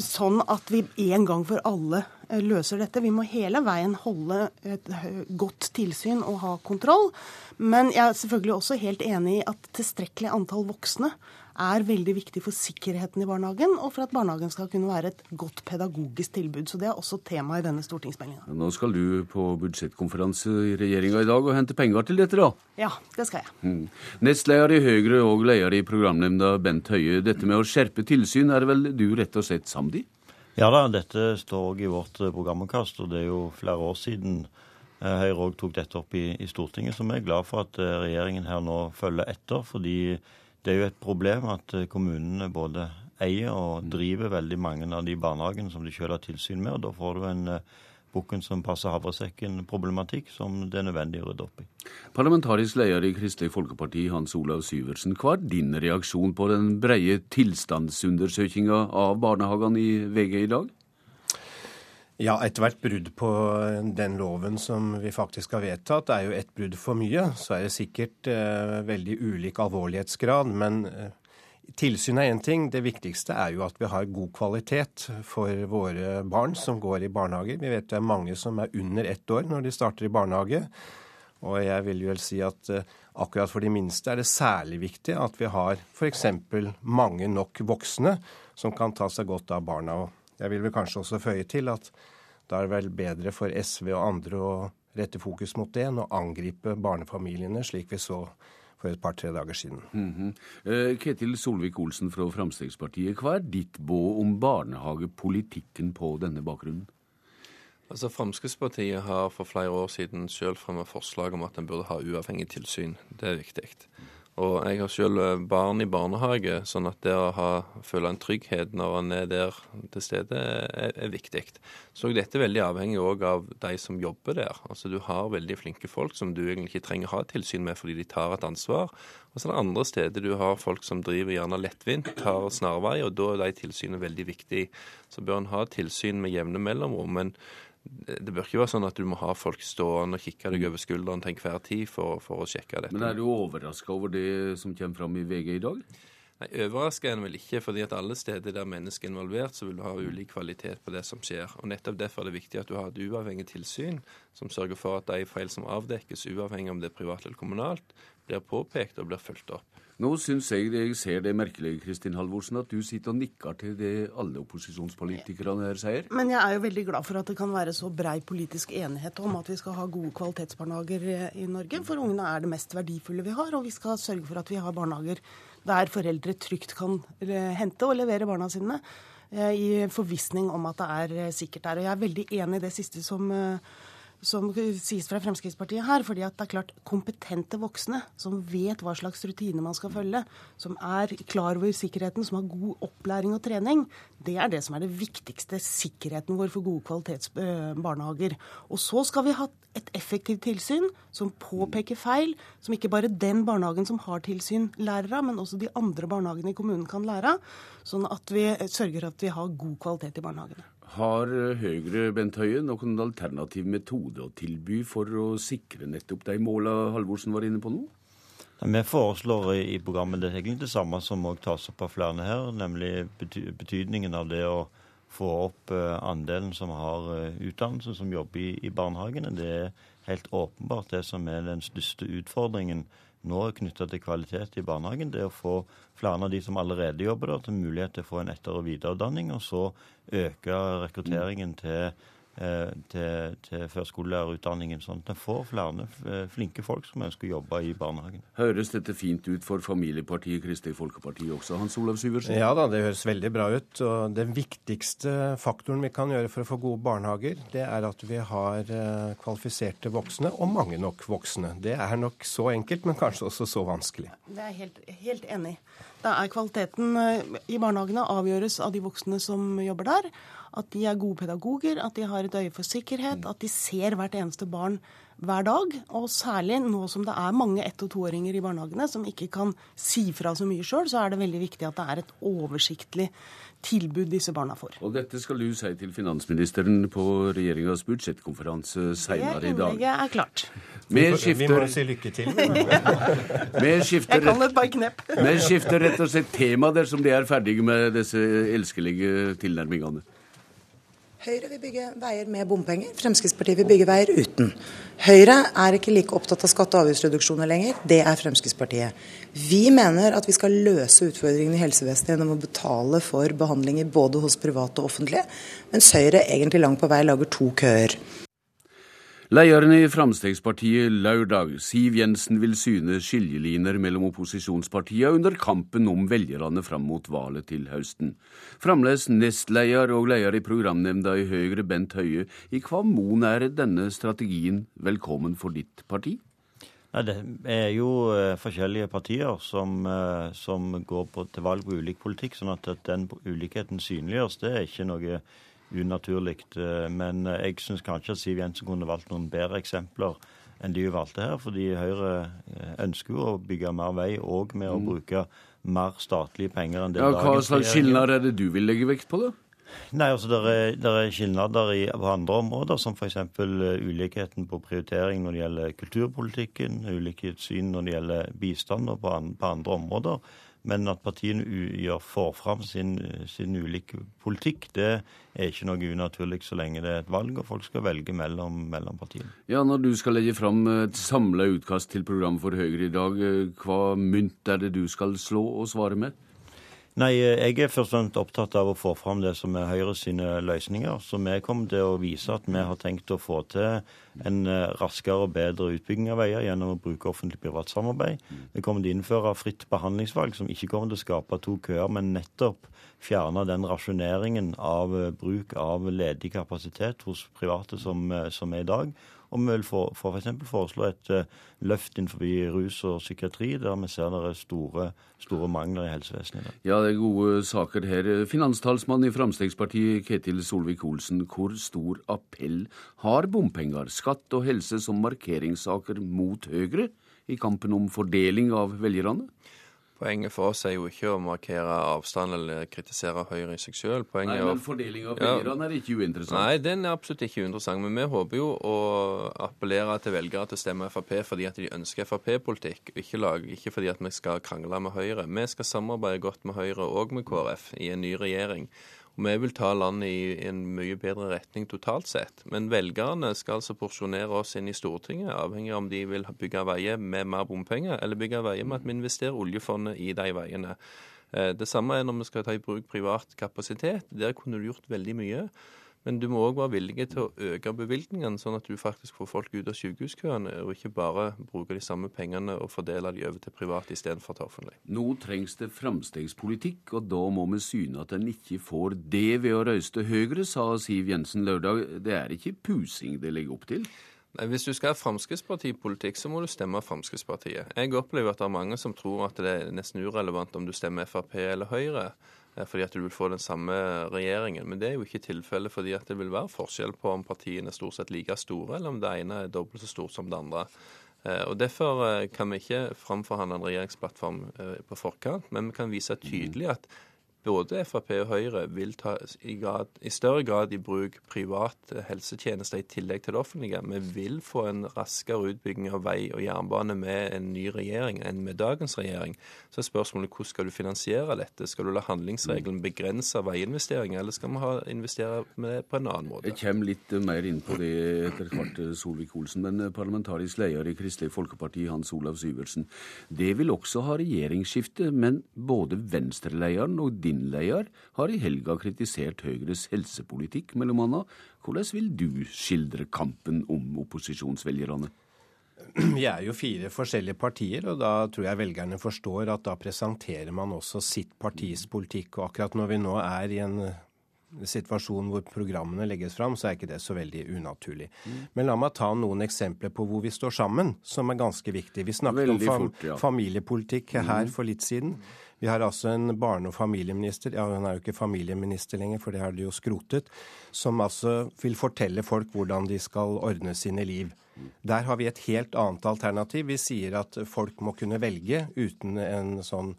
sånn at vi en gang for alle eh, løser dette. Vi må hele veien holde et godt tilsyn og ha kontroll. Men jeg er selvfølgelig også helt enig i at tilstrekkelig antall voksne er veldig viktig for sikkerheten i barnehagen, og for at barnehagen skal kunne være et godt pedagogisk tilbud. Så det er også tema i denne stortingsmeldinga. Nå skal du på budsjettkonferanse i regjeringa i dag og hente penger til dette, da? Ja, det skal jeg. Mm. Nestleder i Høyre og leder i programnemnda Bent Høie. Dette med å skjerpe tilsyn er vel du rett og slett samd i? Ja da, dette står òg i vårt programutkast, og det er jo flere år siden eh, Høyre òg tok dette opp i, i Stortinget, så vi er glad for at eh, regjeringen her nå følger etter. fordi det er jo et problem at eh, kommunene både eier og driver veldig mange av de barnehagene som de selv har tilsyn med. og Da får du en uh, bukken som passer havresekken-problematikk som det er nødvendig å rydde opp i. Parlamentarisk leder i Kristelig Folkeparti, Hans Olav Syversen. Hva er din reaksjon på den breie tilstandsundersøkinga av barnehagene i VG i dag? Ja, ethvert brudd på den loven som vi faktisk har vedtatt, er jo et brudd for mye. Så er det sikkert eh, veldig ulik alvorlighetsgrad. Men eh, tilsyn er én ting. Det viktigste er jo at vi har god kvalitet for våre barn som går i barnehager. Vi vet det er mange som er under ett år når de starter i barnehage. Og jeg vil vel si at eh, akkurat for de minste er det særlig viktig at vi har f.eks. mange nok voksne som kan ta seg godt av barna. og jeg vil vel kanskje også føye til at da er det vel bedre for SV og andre å rette fokus mot det enn å angripe barnefamiliene, slik vi så for et par-tre dager siden. Mm -hmm. Ketil Solvik-Olsen fra Fremskrittspartiet, hva er ditt båd om barnehagepolitikken på denne bakgrunnen? Altså Fremskrittspartiet har for flere år siden selv fremmet forslag om at en burde ha uavhengig tilsyn. Det er viktig. Og jeg har selv eh, barn i barnehage, sånn at det å ha, føle en trygghet når en er der til stede, er, er viktig. Så dette er veldig avhengig òg av de som jobber der. Altså Du har veldig flinke folk som du egentlig ikke trenger å ha tilsyn med fordi de tar et ansvar. Og så er det andre steder du har folk som driver gjerne lettvint, tar snarvei, og da er de tilsynene veldig viktig. Så bør en ha tilsyn med jevne mellomrom. men det bør ikke være sånn at du må ha folk stående og kikke deg over skulderen til enhver tid for, for, å sjekke dette. Men er du overraska over det som kommer fram i VG i dag? Nei, Overraska er en vel ikke, fordi at alle steder der mennesker er involvert, så vil du ha ulik kvalitet på det som skjer. Og Nettopp derfor er det viktig at du har et uavhengig tilsyn som sørger for at de feil som avdekkes, uavhengig om det er privat eller kommunalt, blir påpekt og blir fulgt opp. Nå syns jeg jeg ser det merkelig, Kristin Halvorsen, at du sitter og nikker til det alle opposisjonspolitikerne her sier. Men jeg er jo veldig glad for at det kan være så brei politisk enighet om at vi skal ha gode kvalitetsbarnehager i Norge. For ungene er det mest verdifulle vi har, og vi skal sørge for at vi har barnehager der foreldre trygt kan eh, hente og levere barna sine eh, i forvissning om at det er eh, sikkert der. Og jeg er veldig enig i det siste som som sies fra Fremskrittspartiet her. fordi at det er klart kompetente voksne som vet hva slags rutiner man skal følge, som er klar over sikkerheten, som har god opplæring og trening, det er det som er det viktigste. Sikkerheten vår for gode kvalitetsbarnehager. Og så skal vi ha et effektivt tilsyn som påpeker feil, som ikke bare den barnehagen som har tilsyn, lærer av, men også de andre barnehagene i kommunen kan lære av. Sånn at vi sørger for at vi har god kvalitet i barnehagene. Har Høyre Bent Høie noen alternativ metode å tilby for å sikre nettopp de måla Halvorsen var inne på nå? Vi foreslår i programmet det egentlig det samme som også tas opp av flere her, nemlig betydningen av det å få opp eh, andelen som har eh, utdannelse, som jobber i barnehagene. Det er helt åpenbart det som er den største utfordringen nå knytta til kvalitet i barnehagen. Det å få flere av de som allerede jobber der, til mulighet til å få en etter- og videreutdanning, og så øke rekrutteringen til til, til førskolelærerutdanningen, sånn at en får flere eh, flinke folk som ønsker å jobbe i barnehagen. Høres dette fint ut for familiepartiet Kristelig Folkeparti også, Hans Olav Syversen? Ja da, det høres veldig bra ut. Og den viktigste faktoren vi kan gjøre for å få gode barnehager, det er at vi har eh, kvalifiserte voksne, og mange nok voksne. Det er nok så enkelt, men kanskje også så vanskelig. Det er helt, helt enig. Da er kvaliteten i barnehagene avgjøres av de voksne som jobber der. At de er gode pedagoger, at de har et øye for sikkerhet, at de ser hvert eneste barn hver dag. Og særlig nå som det er mange ett- og toåringer i barnehagene som ikke kan si fra så mye sjøl, så er det veldig viktig at det er et oversiktlig tilbud disse barna får. Og dette skal du si til finansministeren på regjeringas budsjettkonferanse seinere i dag. Det innlegget er klart. Vi, skifter... vi må si lykke til. skifter... Jeg kan et par knep. Vi skifter rett og slett tema dersom de er ferdige med disse elskelige tilnærmingene. Høyre vil bygge veier med bompenger, Fremskrittspartiet vil bygge veier uten. Høyre er ikke like opptatt av skatte- og avgiftsreduksjoner lenger, det er Fremskrittspartiet. Vi mener at vi skal løse utfordringene i helsevesenet gjennom å betale for behandlinger både hos private og offentlige, mens Høyre egentlig langt på vei lager to køer. Lederen i Fremskrittspartiet lørdag, Siv Jensen, vil syne skiljeliner mellom opposisjonspartiene under kampen om velgerne fram mot valget til høsten. Fremdeles nestleder og leder i programnemnda i Høyre, Bent Høie. I hva mon er denne strategien velkommen for ditt parti? Nei, Det er jo uh, forskjellige partier som, uh, som går på, til valg på ulik politikk, sånn at den ulikheten synliggjøres. Det er ikke noe unaturlig. Eh, men eh, jeg syns kanskje at Siv Jensen kunne valgt noen bedre eksempler enn de hun valgte her. Fordi Høyre eh, ønsker jo å bygge mer vei òg med å mm. bruke mer statlige penger enn det ja, Hva slags skilnader er det du vil legge vekt på, da? Nei, altså Det er, er skilnader i, på andre områder, som f.eks. ulikheten på prioritering når det gjelder kulturpolitikken, ulikt syn når det gjelder bistand og på, an, på andre områder. Men at partiene gjør, får fram sin, sin ulike politikk, det er ikke noe unaturlig så lenge det er et valg og folk skal velge mellom, mellom partiene. Ja, Når du skal legge fram et samla utkast til program for Høyre i dag, eh, hva mynt er det du skal slå og svare med? Nei, jeg er først og fremst opptatt av å få fram det som er Høyre sine løsninger. Så vi kommer til å vise at vi har tenkt å få til en eh, raskere og bedre utbygging av veier gjennom å bruke offentlig-privat samarbeid. Vi kommer til å innføre fritt behandlingsvalg, som ikke kommer til å skape to køer, men nettopp fjerne den rasjoneringen av eh, bruk av ledig kapasitet hos private som, eh, som er i dag. Og vi vil for, for foreslå et uh, løft innenfor rus og psykiatri, der vi ser det er store, store mangler i helsevesenet. Ja, det er gode saker her. Finanstalsmann i Fremskrittspartiet, Ketil Solvik-Olsen. Hvor stor appell har bompenger, skatt og helse som markeringssaker mot Høyre i kampen om fordeling av velgerne? Poenget for oss er jo ikke å markere avstand eller kritisere Høyre i seg. Poenget Nei, men Fordeling av velgerne ja, er ikke uinteressant? Nei, den er absolutt ikke uinteressant. Men vi håper jo å appellere til velgere til å stemme Frp fordi at de ønsker Frp-politikk, ikke, ikke fordi at vi skal krangle med Høyre. Vi skal samarbeide godt med Høyre og med KrF i en ny regjering. Og Vi vil ta landet i en mye bedre retning totalt sett. Men velgerne skal altså porsjonere oss inn i Stortinget, avhengig av om de vil bygge veier med mer bompenger, eller bygge veier med at vi investerer oljefondet i de veiene. Eh, det samme er når vi skal ta i bruk privat kapasitet. Der kunne du gjort veldig mye. Men du må òg være villig til å øke bevilgningene, sånn at du faktisk får folk ut av sykehuskøene, og ikke bare bruke de samme pengene og fordele de over til private istedenfor til offentlig. Nå trengs det framstegspolitikk, og da må vi syne at en ikke får det ved å røyste Høyre, sa Siv Jensen lørdag. Det er ikke pusing det legger opp til? Hvis du skal ha Fremskrittspartipolitikk, så må du stemme Fremskrittspartiet. Jeg opplever at det er mange som tror at det er nesten urelevant om du stemmer Frp eller Høyre, fordi at du vil få den samme regjeringen. Men det er jo ikke tilfellet, fordi at det vil være forskjell på om partiene er stort sett like store, eller om det ene er dobbelt så stort som det andre. Eh, og Derfor eh, kan vi ikke framforhandle en regjeringsplattform på forkant, men vi kan vise tydelig at både Frp og Høyre vil ta i, grad, i, større grad i bruk private helsetjenester i tillegg til det offentlige. Vi vil få en raskere utbygging av vei og jernbane med en ny regjering enn med dagens regjering. Så er spørsmålet hvordan skal du finansiere dette? Skal du la handlingsregelen begrense veiinvesteringer, eller skal vi investere med på en annen måte? Jeg kommer litt mer inn på det etter hvert, Solvik-Olsen. Men parlamentarisk leder i Kristelig Folkeparti, Hans Olav Syversen. Det vil også ha regjeringsskifte, men både Venstre-lederen og din din har i helga kritisert Høyres helsepolitikk, mellom anna. Hvordan vil du skildre kampen om opposisjonsvelgerne? Vi er jo fire forskjellige partier, og da tror jeg velgerne forstår at da presenterer man også sitt partis politikk. Og akkurat når vi nå er i en situasjon hvor programmene legges fram, så er ikke det så veldig unaturlig. Mm. Men la meg ta noen eksempler på hvor vi står sammen, som er ganske viktig. Vi snakket veldig om fam fort, ja. familiepolitikk her mm. for litt siden. Vi har altså en barne- og familieminister, ja hun er jo ikke familieminister lenger, for det har de jo skrotet, som altså vil fortelle folk hvordan de skal ordne sine liv. Der har vi et helt annet alternativ. Vi sier at folk må kunne velge uten en sånn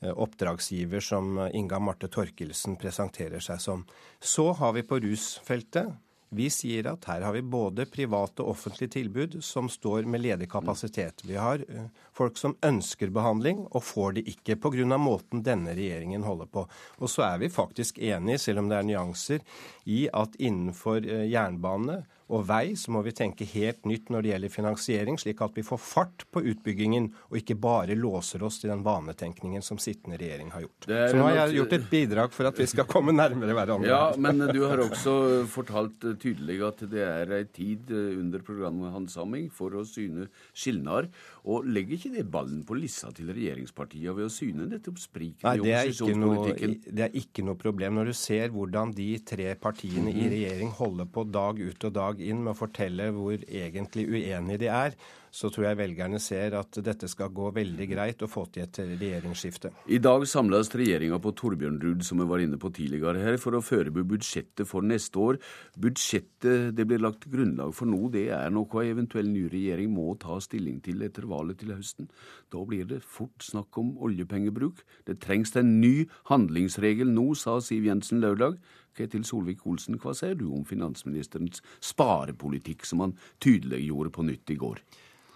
eh, oppdragsgiver som Inga Marte Torkelsen presenterer seg som. Så har vi på rusfeltet vi sier at her har vi både private og offentlige tilbud som står med ledig kapasitet. Vi har eh, folk som ønsker behandling og får det ikke pga. måten denne regjeringen holder på. Og så er vi faktisk enige, selv om det er nyanser, i at innenfor eh, jernbane og vei så må vi tenke helt nytt når det gjelder finansiering, slik at vi får fart på utbyggingen, og ikke bare låser oss til den vanetenkningen som sittende regjering har gjort. Så nå har jeg gjort et bidrag for at vi skal komme nærmere hverandre. Ja, men du har også fortalt tydelig at det er ei tid under programmet handsaming for å syne skilnader. Og legger ikke det ballen på lissa til regjeringspartiene ved å syne nettopp spriket i opposisjonspolitikken? Noe, det er ikke noe problem. Når du ser hvordan de tre partiene mm -hmm. i regjering holder på dag ut og dag inn med å fortelle hvor egentlig uenige de er, så tror jeg velgerne ser at dette skal gå veldig greit å få til et regjeringsskifte. I dag samles regjeringa på Torbjørnrud, som vi var inne på tidligere her, for å forberede budsjettet for neste år. Budsjettet det blir lagt grunnlag for nå, det er noe ei eventuell ny regjering må ta stilling til etter valget til høsten. Da blir det fort snakk om oljepengebruk. Det trengs en ny handlingsregel nå, sa Siv Jensen lørdag. Ketil Solvik-Olsen, hva sier du om finansministerens sparepolitikk, som han tydeliggjorde på nytt i går?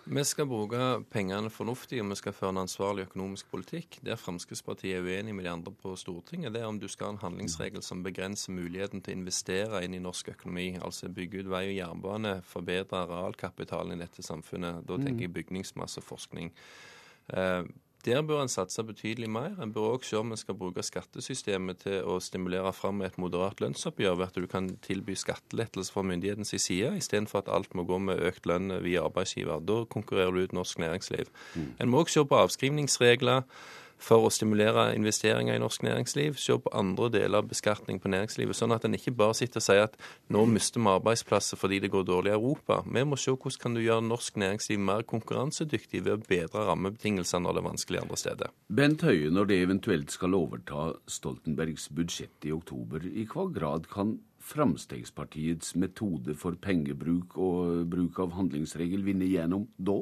Vi skal bruke pengene fornuftig, og vi skal føre en ansvarlig økonomisk politikk. Der Fremskrittspartiet er uenig med de andre på Stortinget, det er om du skal ha en handlingsregel som begrenser muligheten til å investere inn i norsk økonomi. Altså bygge ut vei og jernbane, forbedre realkapitalen i dette samfunnet. Da tenker jeg bygningsmasse og forskning. Der bør en satse betydelig mer. En bør òg se om en skal bruke skattesystemet til å stimulere fram et moderat lønnsoppgjør ved at du kan tilby skattelettelser fra myndighetens side, istedenfor at alt må gå med økt lønn via arbeidsgiver. Da konkurrerer du ut norsk næringsliv. Mm. En må òg se på avskrivningsregler for å stimulere investeringer i norsk næringsliv, se på andre deler av beskatning på næringslivet, sånn at en ikke bare sitter og sier at nå mister vi arbeidsplasser fordi det går dårlig i Europa. Vi må se hvordan kan du gjøre norsk næringsliv mer konkurransedyktig ved å bedre rammebetingelsene når det er vanskelig andre steder. Bent Høie, når det eventuelt skal overta Stoltenbergs budsjett i oktober, i hva grad kan Fremskrittspartiets metode for pengebruk og bruk av handlingsregel vinne gjennom da?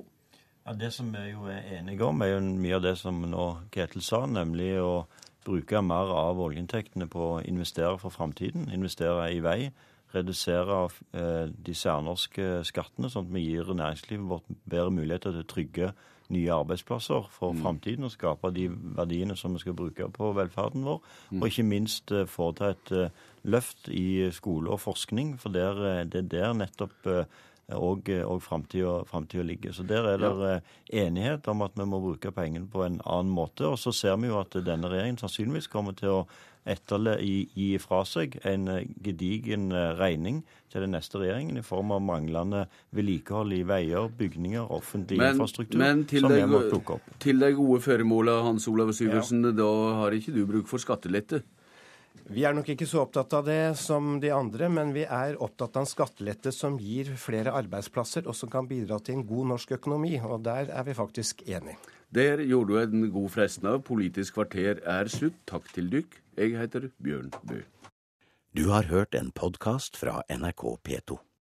Ja, Det som vi jo er enige om, er jo mye av det som nå Ketil sa, nemlig å bruke mer av oljeinntektene på å investere for framtiden. Investere i vei. Redusere eh, de særnorske skattene, sånn at vi gir næringslivet vårt bedre muligheter til å trygge nye arbeidsplasser for mm. framtiden og skape de verdiene som vi skal bruke på velferden vår. Mm. Og ikke minst eh, foreta et eh, løft i skole og forskning, for der, eh, det er der nettopp og, og framtida ligger. Så der er det ja. Eh, enighet om at vi må bruke pengene på en annen måte. Og så ser vi jo at denne regjeringen sannsynligvis kommer til å etterle, gi, fra seg en eh, gedigen eh, regning til den neste regjeringen i form av manglende vedlikehold i veier, bygninger, offentlig men, infrastruktur, men som vi må plukke opp. Til det gode føremålet, Hans Olav Syversen, ja. da har ikke du bruk for skattelette? Vi er nok ikke så opptatt av det som de andre, men vi er opptatt av en skattelette som gir flere arbeidsplasser, og som kan bidra til en god norsk økonomi. Og der er vi faktisk enige. Der gjorde du en god fresten av. Politisk kvarter er slutt. Takk til dykk. Jeg heter Bjørn Bø. Du har hørt en podkast fra NRK P2.